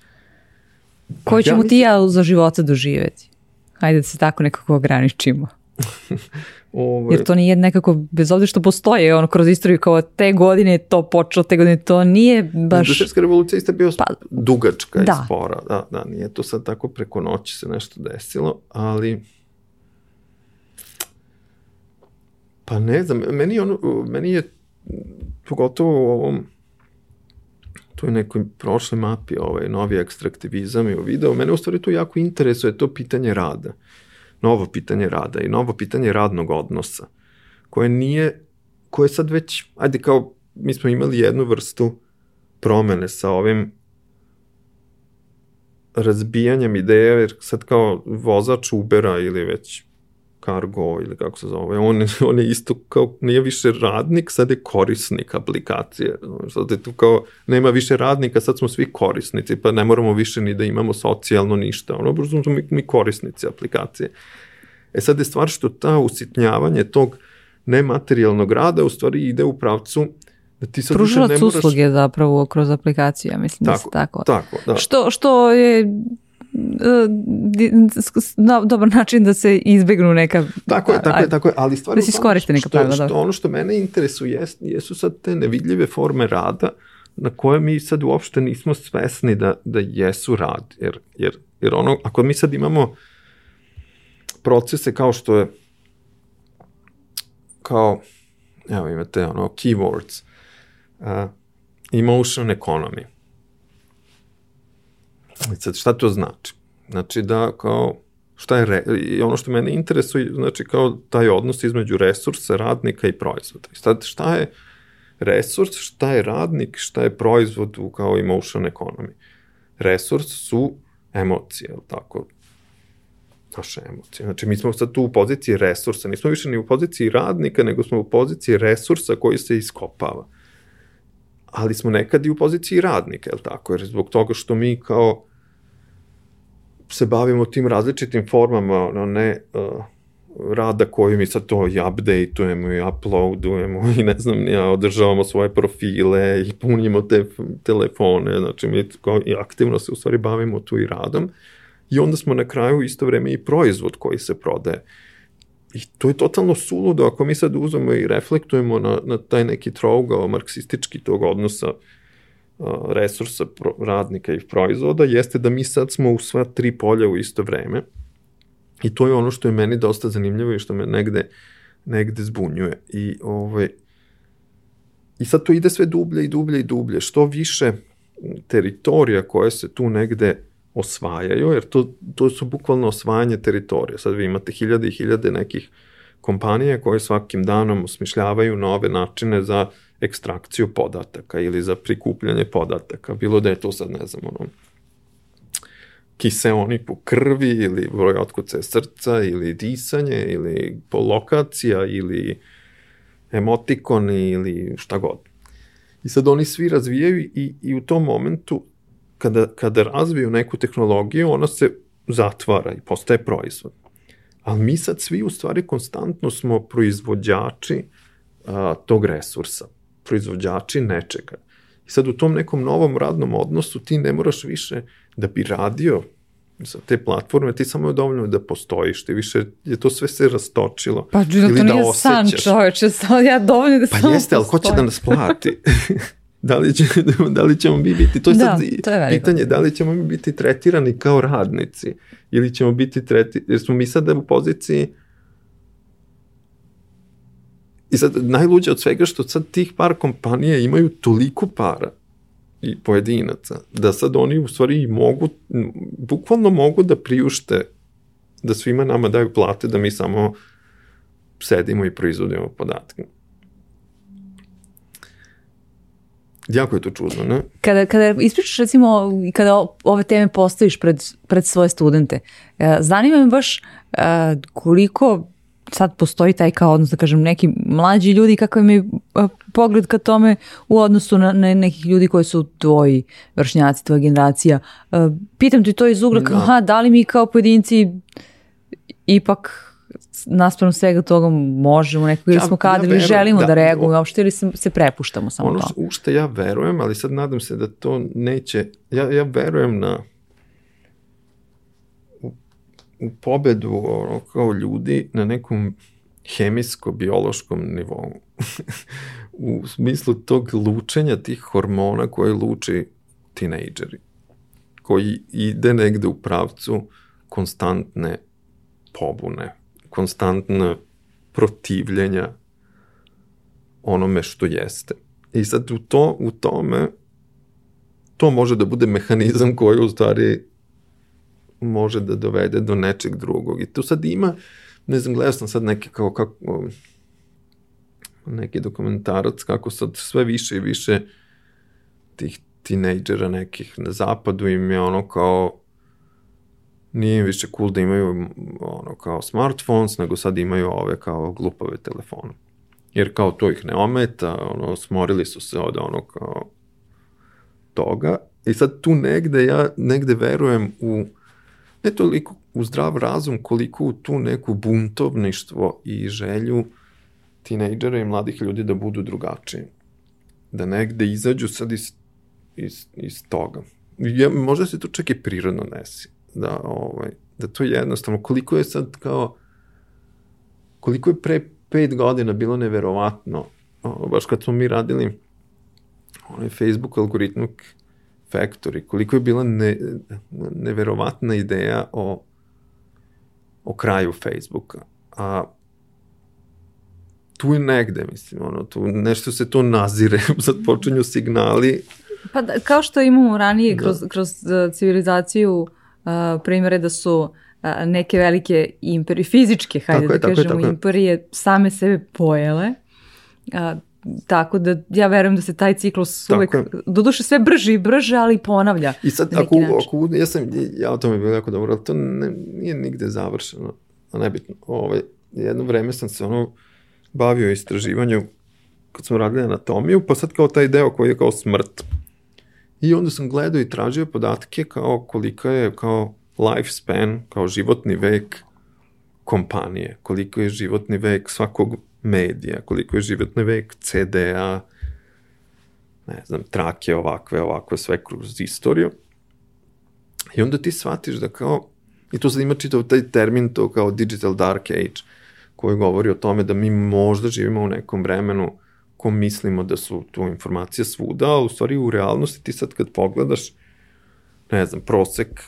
Koju ćemo ja mislim... ti ja za života doživeti? Hajde da se tako nekako ograničimo. Ove... Jer to nije nekako, bez obzira što postoje ono, kroz istoriju kao te godine to počelo, te godine to nije baš... Industrijska revolucija isto bio pa, dugačka da. i spora, da, da, nije to sad tako preko noći se nešto desilo, ali... Pa ne znam, meni, ono, meni je pogotovo u ovom tu je nekoj prošle mapi ovaj novi ekstraktivizam i video, mene u stvari to jako interesuje to pitanje rada. Uh, novo pitanje rada i novo pitanje radnog odnosa, koje nije, koje sad već, ajde kao, mi smo imali jednu vrstu promene sa ovim razbijanjem ideje, jer sad kao vozač Ubera ili već Cargo ili kako se zove, on, on je isto kao, nije više radnik, sad je korisnik aplikacije. Sad je tu kao, nema više radnika, sad smo svi korisnici, pa ne moramo više ni da imamo socijalno ništa. Ono, prosto smo mi, mi korisnici aplikacije. E sad je stvar što ta usitnjavanje tog nematerijalnog rada u stvari ide u pravcu da ti sad Pružalac ne moraš... usluge zapravo kroz aplikaciju, ja mislim tako, da se tako. Tako, da. Što, što je na dobar način da se izbegnu neka tako je, tako je, tako je, ali stvarno da se iskoriste neka pravila. Što, što, ono što mene interesuje jesu sad te nevidljive forme rada na koje mi sad uopšte nismo svesni da, da jesu rad, jer, jer, jer ono, ako mi sad imamo procese kao što je kao evo imate ono keywords uh, emotion economy sad šta to znači? Znači da kao Šta je, re, i ono što mene interesuje, znači kao taj odnos između resursa, radnika i proizvoda. I sad šta je resurs, šta je radnik, šta je proizvod u kao emotion economy. Resurs su emocije, je tako? Naše emocije. Znači, mi smo sad tu u poziciji resursa, nismo više ni u poziciji radnika, nego smo u poziciji resursa koji se iskopava. Ali smo nekad i u poziciji radnika, je tako? Jer zbog toga što mi kao se bavimo tim različitim formama, ono, ne uh, rada koji mi sad to i updateujemo i uploadujemo i ne znam, ja održavamo svoje profile i punimo te telefone, znači mi kao i aktivno se u stvari bavimo tu i radom i onda smo na kraju isto vreme i proizvod koji se prodaje. I to je totalno suludo ako mi sad uzmemo i reflektujemo na, na taj neki trougao marksistički tog odnosa uh, resursa radnika i proizvoda jeste da mi sad smo u sva tri polja u isto vreme i to je ono što je meni dosta zanimljivo i što me negde, negde zbunjuje. I, ovaj, I sad to ide sve dublje i dublje i dublje. Što više teritorija koje se tu negde osvajaju, jer to, to su bukvalno osvajanje teritorija. Sad vi imate hiljade i hiljade nekih kompanija koje svakim danom osmišljavaju nove načine za ekstrakciju podataka ili za prikupljanje podataka, bilo da je to sad, ne znam, ono, kiseonik u krvi ili broj otkuce srca ili disanje ili polokacija ili emotikoni ili šta god. I sad oni svi razvijaju i, i u tom momentu kada, kada razviju neku tehnologiju, ona se zatvara i postaje proizvod. Ali mi sad svi u stvari konstantno smo proizvođači a, tog resursa proizvođači nečega. I sad u tom nekom novom radnom odnosu ti ne moraš više da bi radio sa te platforme, ti samo je dovoljno da postojiš, ti više je to sve se rastočilo. Pa Đuda, to da nije osjećaš. san čoveče, ja dovoljno da pa samo jeste, ali ko će da nas plati? da, li će, da li ćemo mi biti, to je da, sad to je pitanje, da li ćemo mi biti tretirani kao radnici ili ćemo biti tretirani, jer smo mi sada u poziciji I sad, najluđe od svega što sad tih par kompanija imaju toliko para i pojedinaca, da sad oni u stvari mogu, bukvalno mogu da priušte da svima nama daju plate, da mi samo sedimo i proizvodimo podatke. Jako je to čudno, ne? Kada, kada ispričaš recimo, kada ove teme postaviš pred, pred svoje studente, e, zanima me baš e, koliko sad postoji taj kao odnos, da kažem, neki mlađi ljudi, kakav mi je pogled ka tome u odnosu na, na nekih ljudi koji su tvoji vršnjaci, tvoja generacija. Pitam ti to iz ugla, da. aha, da li mi kao pojedinci ipak naspram svega toga možemo nekako ili ja, smo kad ja ili želimo da, da reagujemo uopšte ili se, se prepuštamo samo ono to. Ono u što ja verujem, ali sad nadam se da to neće, ja, ja verujem na u pobedu ono, kao ljudi na nekom hemijsko-biološkom nivou. u smislu tog lučenja tih hormona koje luči tinejdžeri, koji ide negde u pravcu konstantne pobune, konstantne protivljenja onome što jeste. I sad u, to, u tome to može da bude mehanizam koji u stvari može da dovede do nečeg drugog. I tu sad ima, ne znam, gledao sam sad neke kao, kako, neki dokumentarac kako sad sve više i više tih tinejdžera nekih na zapadu im je ono kao nije više cool da imaju ono kao smartphones, nego sad imaju ove kao glupave telefone. Jer kao to ih ne ometa, ono, smorili su se od ono kao toga. I sad tu negde, ja negde verujem u ne toliko u zdrav razum koliko u tu neku buntovništvo i želju tinejdžera i mladih ljudi da budu drugačiji. Da negde izađu sad iz, iz, iz toga. Ja, možda se to čak i prirodno desi. Da, ovaj, da to je jednostavno. Koliko je sad kao koliko je pre pet godina bilo neverovatno, baš kad smo mi radili onaj Facebook algoritmuk Factory, koliko je bila ne, neverovatna ideja o, o kraju Facebooka. A tu je negde, mislim, ono, tu nešto se to nazire, sad počinju signali. Pa da, kao što imamo ranije da. kroz, kroz uh, civilizaciju uh, primere da su a, neke velike imperije, fizičke, hajde Tako da je, kažemo, tako je. imperije same sebe pojele. A, tako da ja verujem da se taj ciklus Tako uvek, je. doduše sve brže i brže, ali ponavlja. I sad, ako, način. ako, ja sam, ja o tome bilo jako dobro, ali to ne, nije nigde završeno, a nebitno. Ovaj, jedno vreme sam se ono bavio istraživanju kad smo radili anatomiju, pa sad kao taj deo koji je kao smrt. I onda sam gledao i tražio podatke kao kolika je kao lifespan, kao životni vek kompanije, koliko je životni vek svakog medija, koliko je životni vek CD-a, ne znam, trake ovakve, ovakve, sve kroz istoriju. I onda ti shvatiš da kao, i to sad ima čitav taj termin, to kao digital dark age, koji govori o tome da mi možda živimo u nekom vremenu ko mislimo da su tu informacije svuda, a u stvari u realnosti ti sad kad pogledaš, ne znam, prosek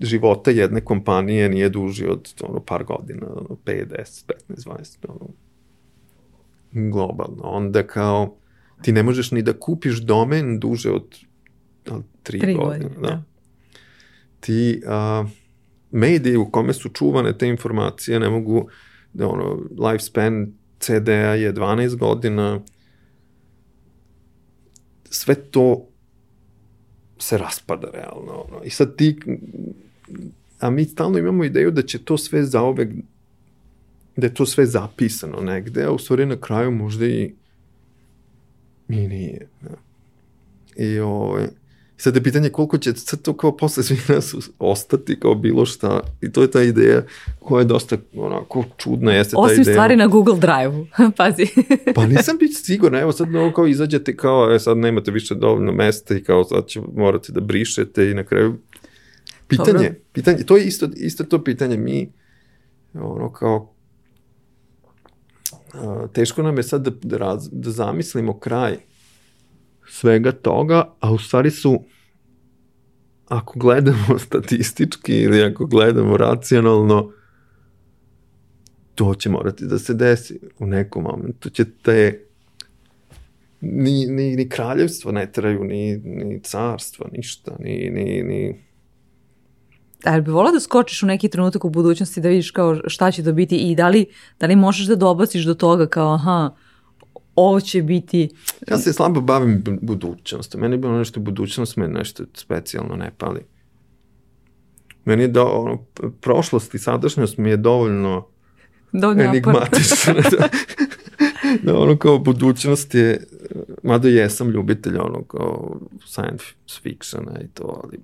života jedne kompanije nije duži od ono, par godina, ono, 5, 10, 15, 20, ono, globalno. Onda kao, ti ne možeš ni da kupiš domen duže od a, tri, Tri godine. godine, da. da. Ti a, mediji u kome su čuvane te informacije ne mogu, da ono, lifespan CD-a je 12 godina, sve to se raspada realno. Ono. I sad ti, a mi stalno imamo ideju da će to sve zaovek, da je to sve zapisano negde, a u stvari na kraju možda i i nije. Da. I ovaj, sad je pitanje koliko će sad to kao posle svih nas ostati kao bilo šta i to je ta ideja koja je dosta onako čudna, jeste ta Osim ideja. stvari na Google Drive-u, pazi. Pa nisam biti siguran, evo sad ovo kao izađete kao, e, sad nemate više dovoljno mesta i kao sad će morate da brišete i na kraju pitanje, Dobro. pitanje, to je isto, isto to pitanje, mi ono kao teško nam je sad da, da, raz, da zamislimo kraj svega toga, a u stvari su ako gledamo statistički ili ako gledamo racionalno, to će morati da se desi u nekom momentu. Će te ni, ni, ni kraljevstvo ne traju, ni, ni carstva, ništa, ni, ni, ni... Ali bi volao da skočiš u neki trenutak u budućnosti da vidiš kao šta će to biti i da li, da li možeš da dobaciš do toga kao aha, ovo će biti... Ja se slabo bavim bu- budućnosti. Meni je bilo nešto budućnost, me nešto specijalno ne pali. Meni je do, ono, prošlost i sadašnjost mi je dovoljno Dovoljno enigmatično. da, da ono kao budućnost je, mada jesam ljubitelj ono kao science fictiona i to, ali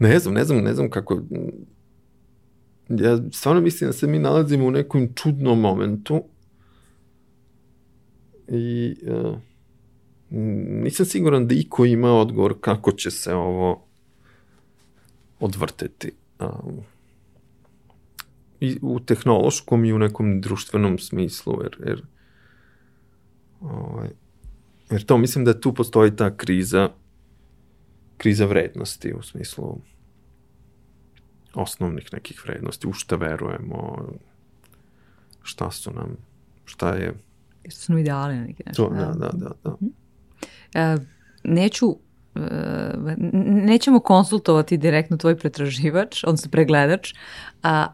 ne znam, ne znam, ne znam kako ja stvarno mislim da se mi nalazimo u nekom čudnom momentu i uh, nisam siguran da iko ima odgovor kako će se ovo odvrteti. Um, i u tehnološkom i u nekom društvenom smislu, jer, jer, ovaj, jer to mislim da tu postoji ta kriza, kriza vrednosti u smislu osnovnih nekih vrednosti, u šta verujemo, šta su nam, šta je Jer su nam ideali na neki način. to, da, da, da, da. E, neću e, nećemo konsultovati direktno tvoj pretraživač, odnosno pregledač,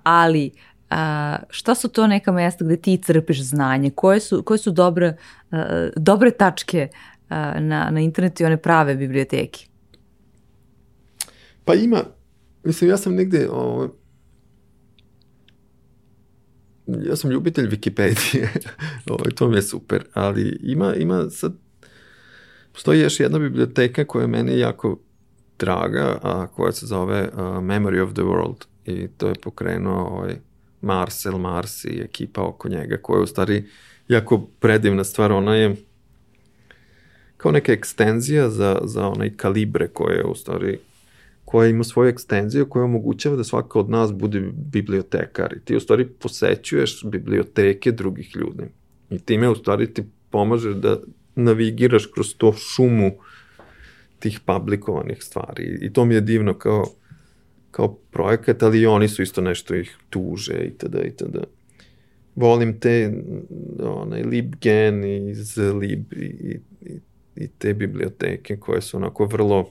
ali a, šta su to neka mesta gde ti crpiš znanje? Koje su, koje su dobre, a, dobre tačke a, na, na internetu i one prave biblioteke? Pa ima, mislim, ja sam negde, ovo, ja sam ljubitelj Wikipedije, ovo, to mi je super, ali ima, ima sad, postoji još jedna biblioteka koja je meni jako draga, a koja se zove uh, Memory of the World i to je pokrenuo ovaj Marcel Marsi i ekipa oko njega koja je u stvari jako predivna stvar, ona je kao neka ekstenzija za, za onaj kalibre koje je u stvari koja ima svoju ekstenziju koja omogućava da svaka od nas bude bibliotekar. I ti u stvari posećuješ biblioteke drugih ljudi. I time u stvari ti pomažeš da navigiraš kroz to šumu tih publikovanih stvari. I to mi je divno kao kao projekat, ali i oni su isto nešto ih tuže i tada i tada. Volim te onaj LibGen iz Lib i, i, i te biblioteke koje su onako vrlo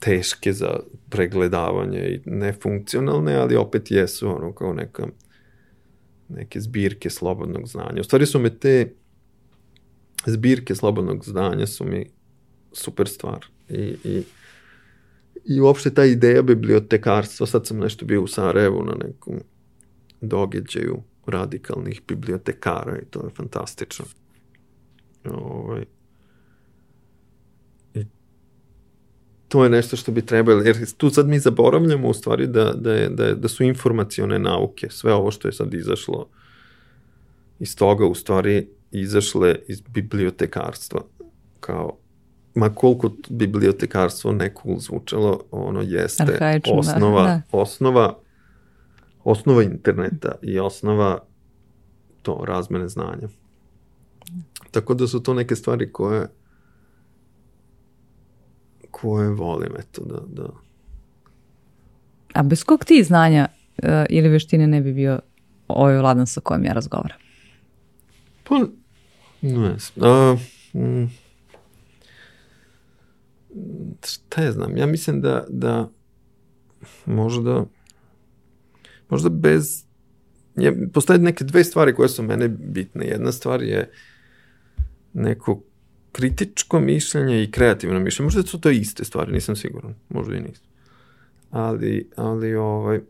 teške za pregledavanje i nefunkcionalne, ali opet jesu ono kao neka neke zbirke slobodnog znanja. U stvari su me te zbirke slobodnog znanja su mi super stvar. I, i, i uopšte ta ideja bibliotekarstva, sad sam nešto bio u Sarajevu na nekom događaju radikalnih bibliotekara i to je fantastično. Ovaj, to je nešto što bi trebalo, jer tu sad mi zaboravljamo u stvari da, da, je, da, je, da su informacione nauke, sve ovo što je sad izašlo iz toga u stvari izašle iz bibliotekarstva kao ma koliko bibliotekarstvo neko zvučalo, ono jeste Arhaično, da, osnova, da. osnova osnova interneta i osnova to razmene znanja. Tako da su to neke stvari koje koje volim, eto, da, da. A bez kog ti znanja uh, ili veštine ne bi bio ovaj vladan sa kojim ja razgovaram? Pa, ne znam. Mm, šta je znam, ja mislim da, da možda možda bez je, postoje neke dve stvari koje su mene bitne. Jedna stvar je neko kritičko mišljenje i kreativno mišljenje. Možda su to iste stvari, nisam siguran. Možda i nisu. Ali, ali ovaj,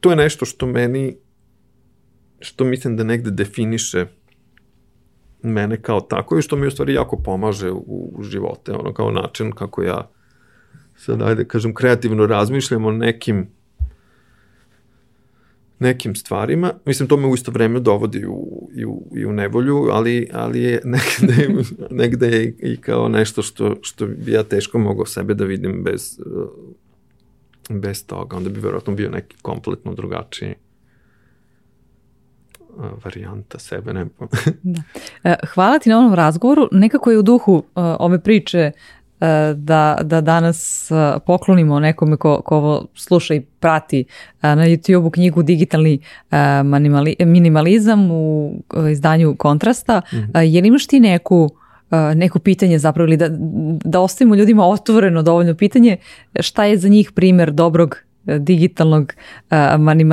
to je nešto što meni, što mislim da negde definiše mene kao tako i što mi u stvari jako pomaže u, u živote, ono kao način kako ja sad ajde kažem kreativno razmišljam o nekim nekim stvarima. Mislim, to me u isto vreme dovodi u, i, u, i u nevolju, ali, ali je negde, negde je i kao nešto što, što bi ja teško mogao sebe da vidim bez, bez toga. Onda bi verovatno bio neki kompletno drugačiji varijanta sebe, ne da. E, hvala ti na ovom razgovoru. Nekako je u duhu uh, ove priče da, da danas e, poklonimo nekome ko, ko ovo sluša i prati e, na YouTube-u knjigu Digitalni minimalizam u izdanju Kontrasta. Mm -hmm. Je li imaš ti neku neko pitanje zapravo ili da, da ostavimo ljudima otvoreno dovoljno pitanje šta je za njih primer dobrog digitalnog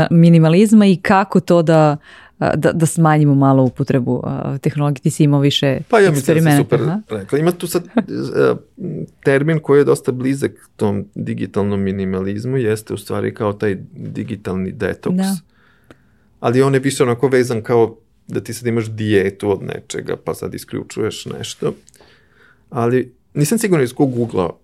minimalizma i kako to da da, da smanjimo malo upotrebu tehnologije. Ti si imao više Pa ja mislim da si super aha. rekla. Ima tu sad uh, termin koji je dosta blizak tom digitalnom minimalizmu, jeste u stvari kao taj digitalni detoks. Da. Ali on je više onako vezan kao da ti sad imaš dijetu od nečega, pa sad isključuješ nešto. Ali nisam sigurno iz kog ugla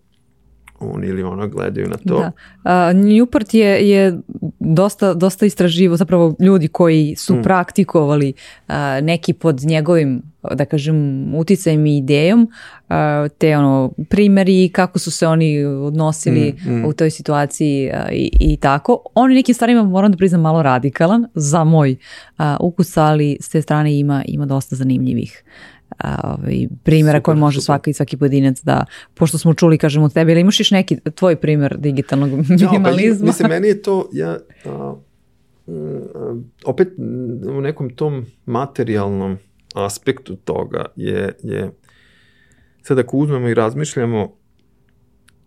on ili ona gledaju na to. Da. Uh, Newport je, je dosta, dosta istraživo, zapravo ljudi koji su mm. praktikovali uh, neki pod njegovim da kažem, uticajem i idejom, uh, te ono, primeri kako su se oni odnosili mm, mm. u toj situaciji uh, i, i tako. On je nekim stvarima, moram da priznam, malo radikalan za moj uh, ukus, ali s te strane ima, ima dosta zanimljivih ovaj, primjera koje može super. svaki, svaki pojedinac da, pošto smo čuli, kažemo od tebe, ili imaš još neki tvoj primjer digitalnog minimalizma? Ja, pa, mislim, meni je to, ja, a, opet u nekom tom materijalnom aspektu toga je, je sad ako uzmemo i razmišljamo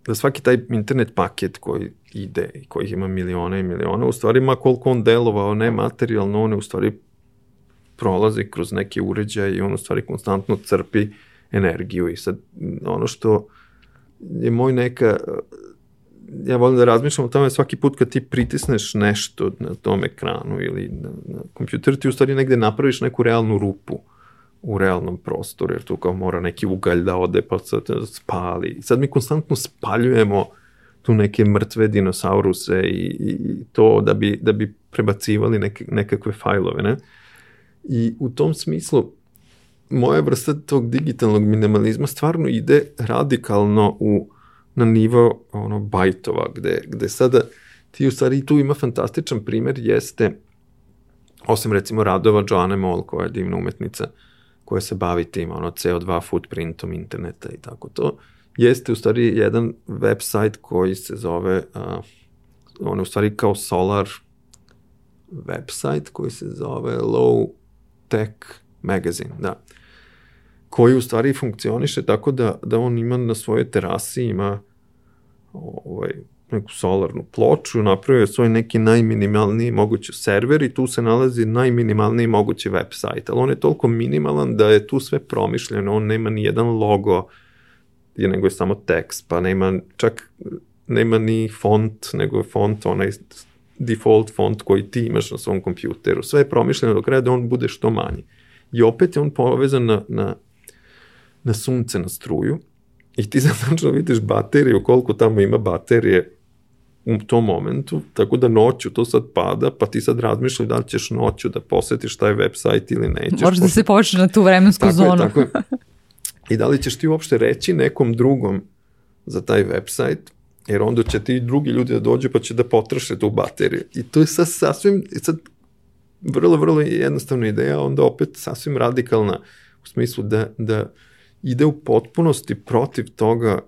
da svaki taj internet paket koji ide i kojih ima miliona i miliona, u stvari ma koliko on delovao nematerijalno, on je u stvari prolazi kroz neke uređaje i on u stvari konstantno crpi energiju i sad ono što je moj neka ja volim da razmišljam o tome svaki put kad ti pritisneš nešto na tom ekranu ili na, na kompjuteru ti u stvari negde napraviš neku realnu rupu u realnom prostoru, jer tu kao mora neki ugalj da ode pa se spali. I sad mi konstantno spaljujemo tu neke mrtve dinosauruse i, i to da bi, da bi prebacivali neke, nekakve fajlove, ne? I u tom smislu, moja vrsta tog digitalnog minimalizma stvarno ide radikalno u, na nivo ono, bajtova, gde, gde sada ti u stvari tu ima fantastičan primer, jeste, osim recimo radova Joanne Moll, koja je divna umetnica, koja se bavi tim, ono, CO2 footprintom interneta i tako to, jeste u stvari jedan website koji se zove, uh, on je u stvari kao solar website koji se zove Low Tech Magazine, da. Koji u stvari funkcioniše tako da, da on ima na svojoj terasi, ima ovaj, neku solarnu ploču, napravio je svoj neki najminimalniji mogući server i tu se nalazi najminimalniji mogući web sajt, ali on je toliko minimalan da je tu sve promišljeno, on nema ni jedan logo, nego je samo tekst, pa nema čak nema ni font, nego je font onaj default font koji ti imaš na svom kompjuteru. Sve je promišljeno do kraja da on bude što manji. I opet je on povezan na, na, na sunce, na struju. I ti sad vidiš bateriju, koliko tamo ima baterije u tom momentu, tako da noću to sad pada, pa ti sad razmišljaj da li ćeš noću da posetiš taj website ili nećeš. Možeš da se počne na tu vremensku tako zonu. Je, tako je. I da li ćeš ti uopšte reći nekom drugom za taj website, jer onda će ti drugi ljudi da dođu pa će da potroše tu bateriju. I to je sad sasvim, sad vrlo, vrlo jednostavna ideja, onda opet sasvim radikalna u smislu da, da ide u potpunosti protiv toga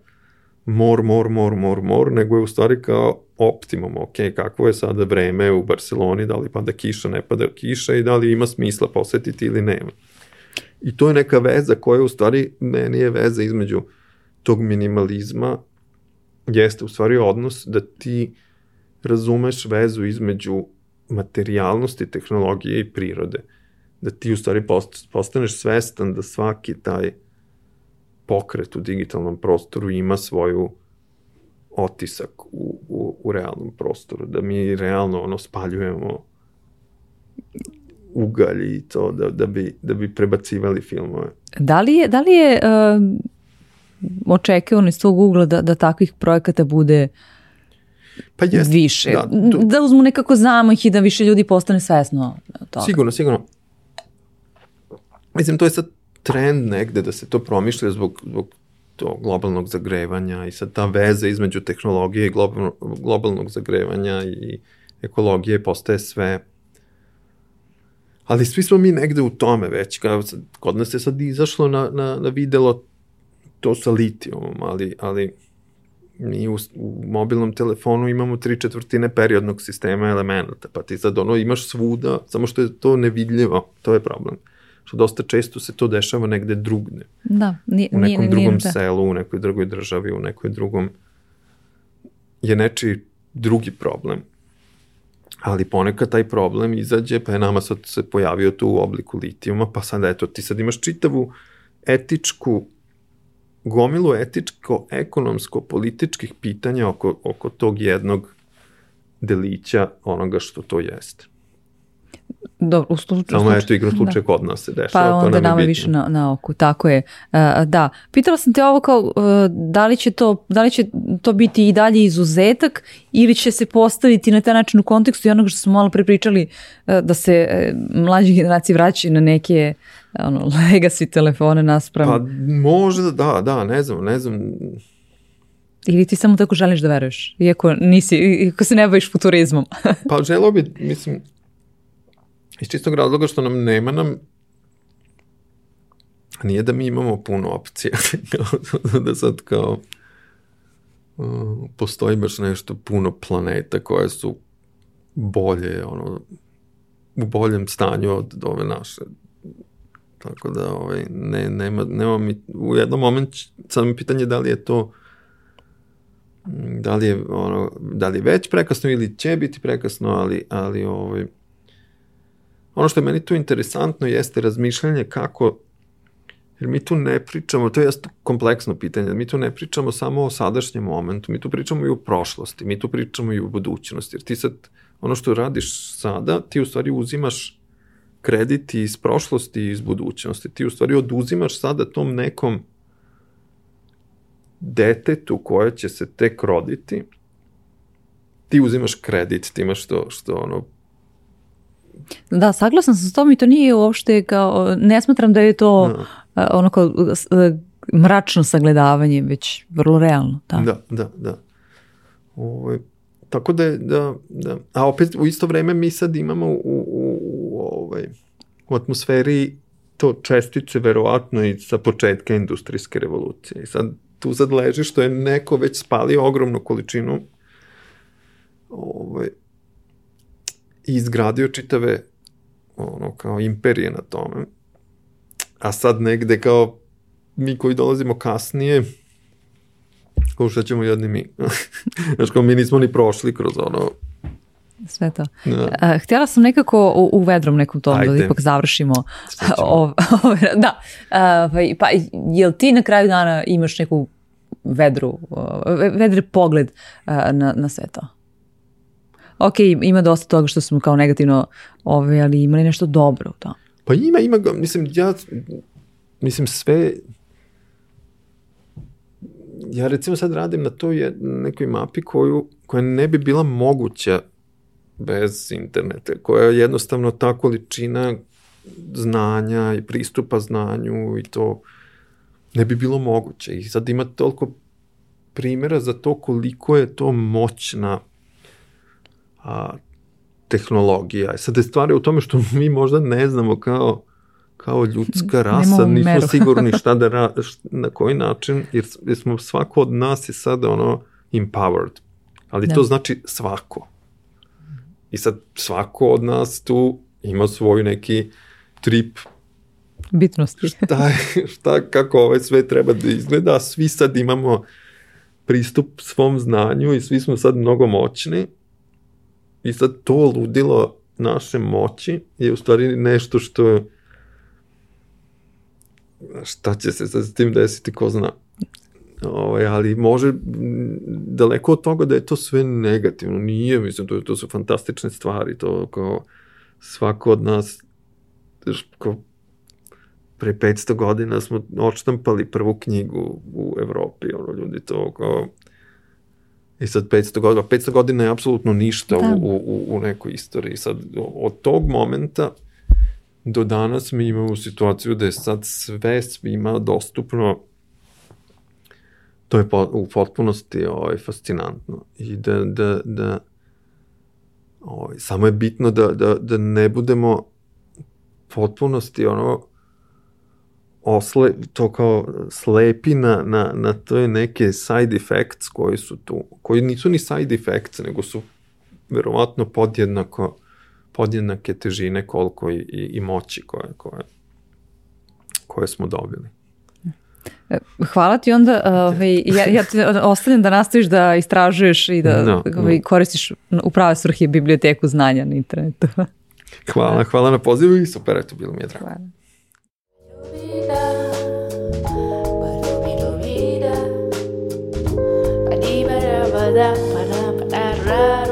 more, more, more, more, more, nego je u stvari kao optimum, ok, kakvo je sada vreme u Barceloni, da li pada kiša, ne pada kiša i da li ima smisla posetiti ili nema. I to je neka veza koja u stvari meni je veza između tog minimalizma jeste u stvari odnos da ti razumeš vezu između materijalnosti, tehnologije i prirode. Da ti u stvari postaneš svestan da svaki taj pokret u digitalnom prostoru ima svoju otisak u, u, u realnom prostoru, da mi realno ono spaljujemo ugalj i to da, da, bi, da bi prebacivali filmove. Da li je, da li je uh, očekivano iz tog ugla da, da takvih projekata bude pa jest, više? Da, to... da uzmu nekako zamah i da više ljudi postane svesno toga. Sigurno, sigurno. Mislim, to je sad trend negde da se to promišlja zbog, zbog to globalnog zagrevanja i sad ta veza između tehnologije i globalno, globalnog zagrevanja i ekologije postaje sve ali svi smo mi negde u tome već, kao kod nas je sad izašlo na, na, na videlo to sa litijumom, ali, ali mi u, u mobilnom telefonu imamo tri četvrtine periodnog sistema elemenata, pa ti sad ono imaš svuda, samo što je to nevidljivo, to je problem. Što dosta često se to dešava negde drugde. Da, nije, u nekom nije, drugom nije, selu, u nekoj drugoj državi, u nekoj drugom je nečiji drugi problem. Ali ponekad taj problem izađe, pa je nama sad se pojavio tu u obliku litijuma, pa sad eto, ti sad imaš čitavu etičku gomilu etičko, ekonomsko, političkih pitanja oko, oko tog jednog delića onoga što to jeste. Dobro, u slučaju... Samo eto igra slučaj da. kod nas se dešava. Pa onda nama je više na, na oku, tako je. Uh, da, pitala sam te ovo kao, uh, da, li će to, da li će to biti i dalje izuzetak ili će se postaviti na taj način u kontekstu i onoga što smo malo prepričali uh, da se uh, mlađe generacije vraćaju na neke ono, legacy telefone naspram. Pa možda, da, da, ne znam, ne znam. Ili ti samo tako želiš da veruješ, iako, nisi, iako se ne baviš futurizmom. pa želeo bi, mislim, iz čistog razloga što nam nema nam nije da mi imamo puno opcija, da sad kao uh, postoji baš nešto puno planeta koje su bolje, ono, u boljem stanju od ove naše Tako da ovaj, ne, nema, nema mi, u jednom momentu sam pitanje da li je to da li je, ono, da li je već prekasno ili će biti prekasno, ali, ali ovaj, ono što je meni tu interesantno jeste razmišljanje kako Jer mi tu ne pričamo, to je kompleksno pitanje, mi tu ne pričamo samo o sadašnjem momentu, mi tu pričamo i o prošlosti, mi tu pričamo i o budućnosti, jer ti sad, ono što radiš sada, ti u stvari uzimaš krediti iz prošlosti i iz budućnosti. Ti u stvari oduzimaš sada tom nekom detetu koje će se tek roditi, ti uzimaš kredit time što, što ono, Da, saglasna sam s tom i to nije uopšte kao, ne smatram da je to no. Da. ono kao mračno sagledavanje, već vrlo realno. Da, da, da. da. Ovo, ovaj, tako da, da, da, a opet u isto vreme mi sad imamo u, ovaj, u atmosferi to čestice verovatno i sa početka industrijske revolucije. I sad tu sad leži što je neko već spalio ogromnu količinu ovaj, i izgradio čitave ono, kao imperije na tome. A sad negde kao mi koji dolazimo kasnije, Kao šta ćemo jedni mi. Znaš, kao mi nismo ni prošli kroz ono sve to. Da. Htjela sam nekako u, u vedrom nekom tomu da ipak završimo. O, o, da. Uh, pa, pa jel ti na kraju dana imaš neku vedru, vedri pogled na, na sve to? Ok, ima dosta toga što smo kao negativno, ove, ali ima li nešto dobro u tom? Pa ima, ima, mislim, ja, mislim sve, ja recimo sad radim na toj nekoj mapi koju, koja ne bi bila moguća bez interneta, koja je jednostavno ta količina znanja i pristupa znanju i to ne bi bilo moguće. I sad ima toliko primjera za to koliko je to moćna a, tehnologija. Sad je stvar u tome što mi možda ne znamo kao kao ljudska rasa, nismo meru. sigurni šta da ra, na koji način, jer, jer smo svako od nas je sada ono empowered. Ali da. to znači svako. I sad svako od nas tu ima svoj neki trip bitnosti. šta, šta, kako ovaj sve treba da izgleda, a svi sad imamo pristup svom znanju i svi smo sad mnogo moćni i sad to ludilo naše moći je u stvari nešto što šta će se sad s tim desiti, ko zna. Ovaj, ali može daleko od toga da je to sve negativno. Nije, mislim, to, to su fantastične stvari. To kao svako od nas kao pre 500 godina smo odštampali prvu knjigu u Evropi, ono, ljudi to kao I sad 500 godina, 500 godina je apsolutno ništa da. u, u, u nekoj istoriji. Sad, od tog momenta do danas mi imamo situaciju da je sad sve svima dostupno to je po, u potpunosti ovaj, fascinantno i da, da, da ovaj, samo je bitno da, da, da ne budemo potpunosti ono osle, to kao slepi na, na, na to neke side effects koji su tu, koji nisu ni side effects, nego su verovatno podjednako podjednake težine koliko i, i, i moći koje, koje, koje smo dobili. Hvala ti onda, ovaj, ja, ja te ostavljam da nastaviš da istražuješ i da no, ovaj, no. koristiš u prave svrhe biblioteku znanja na internetu. hvala, hvala na pozivu i super, eto, bilo mi je drago. Hvala. da, para, para, raro.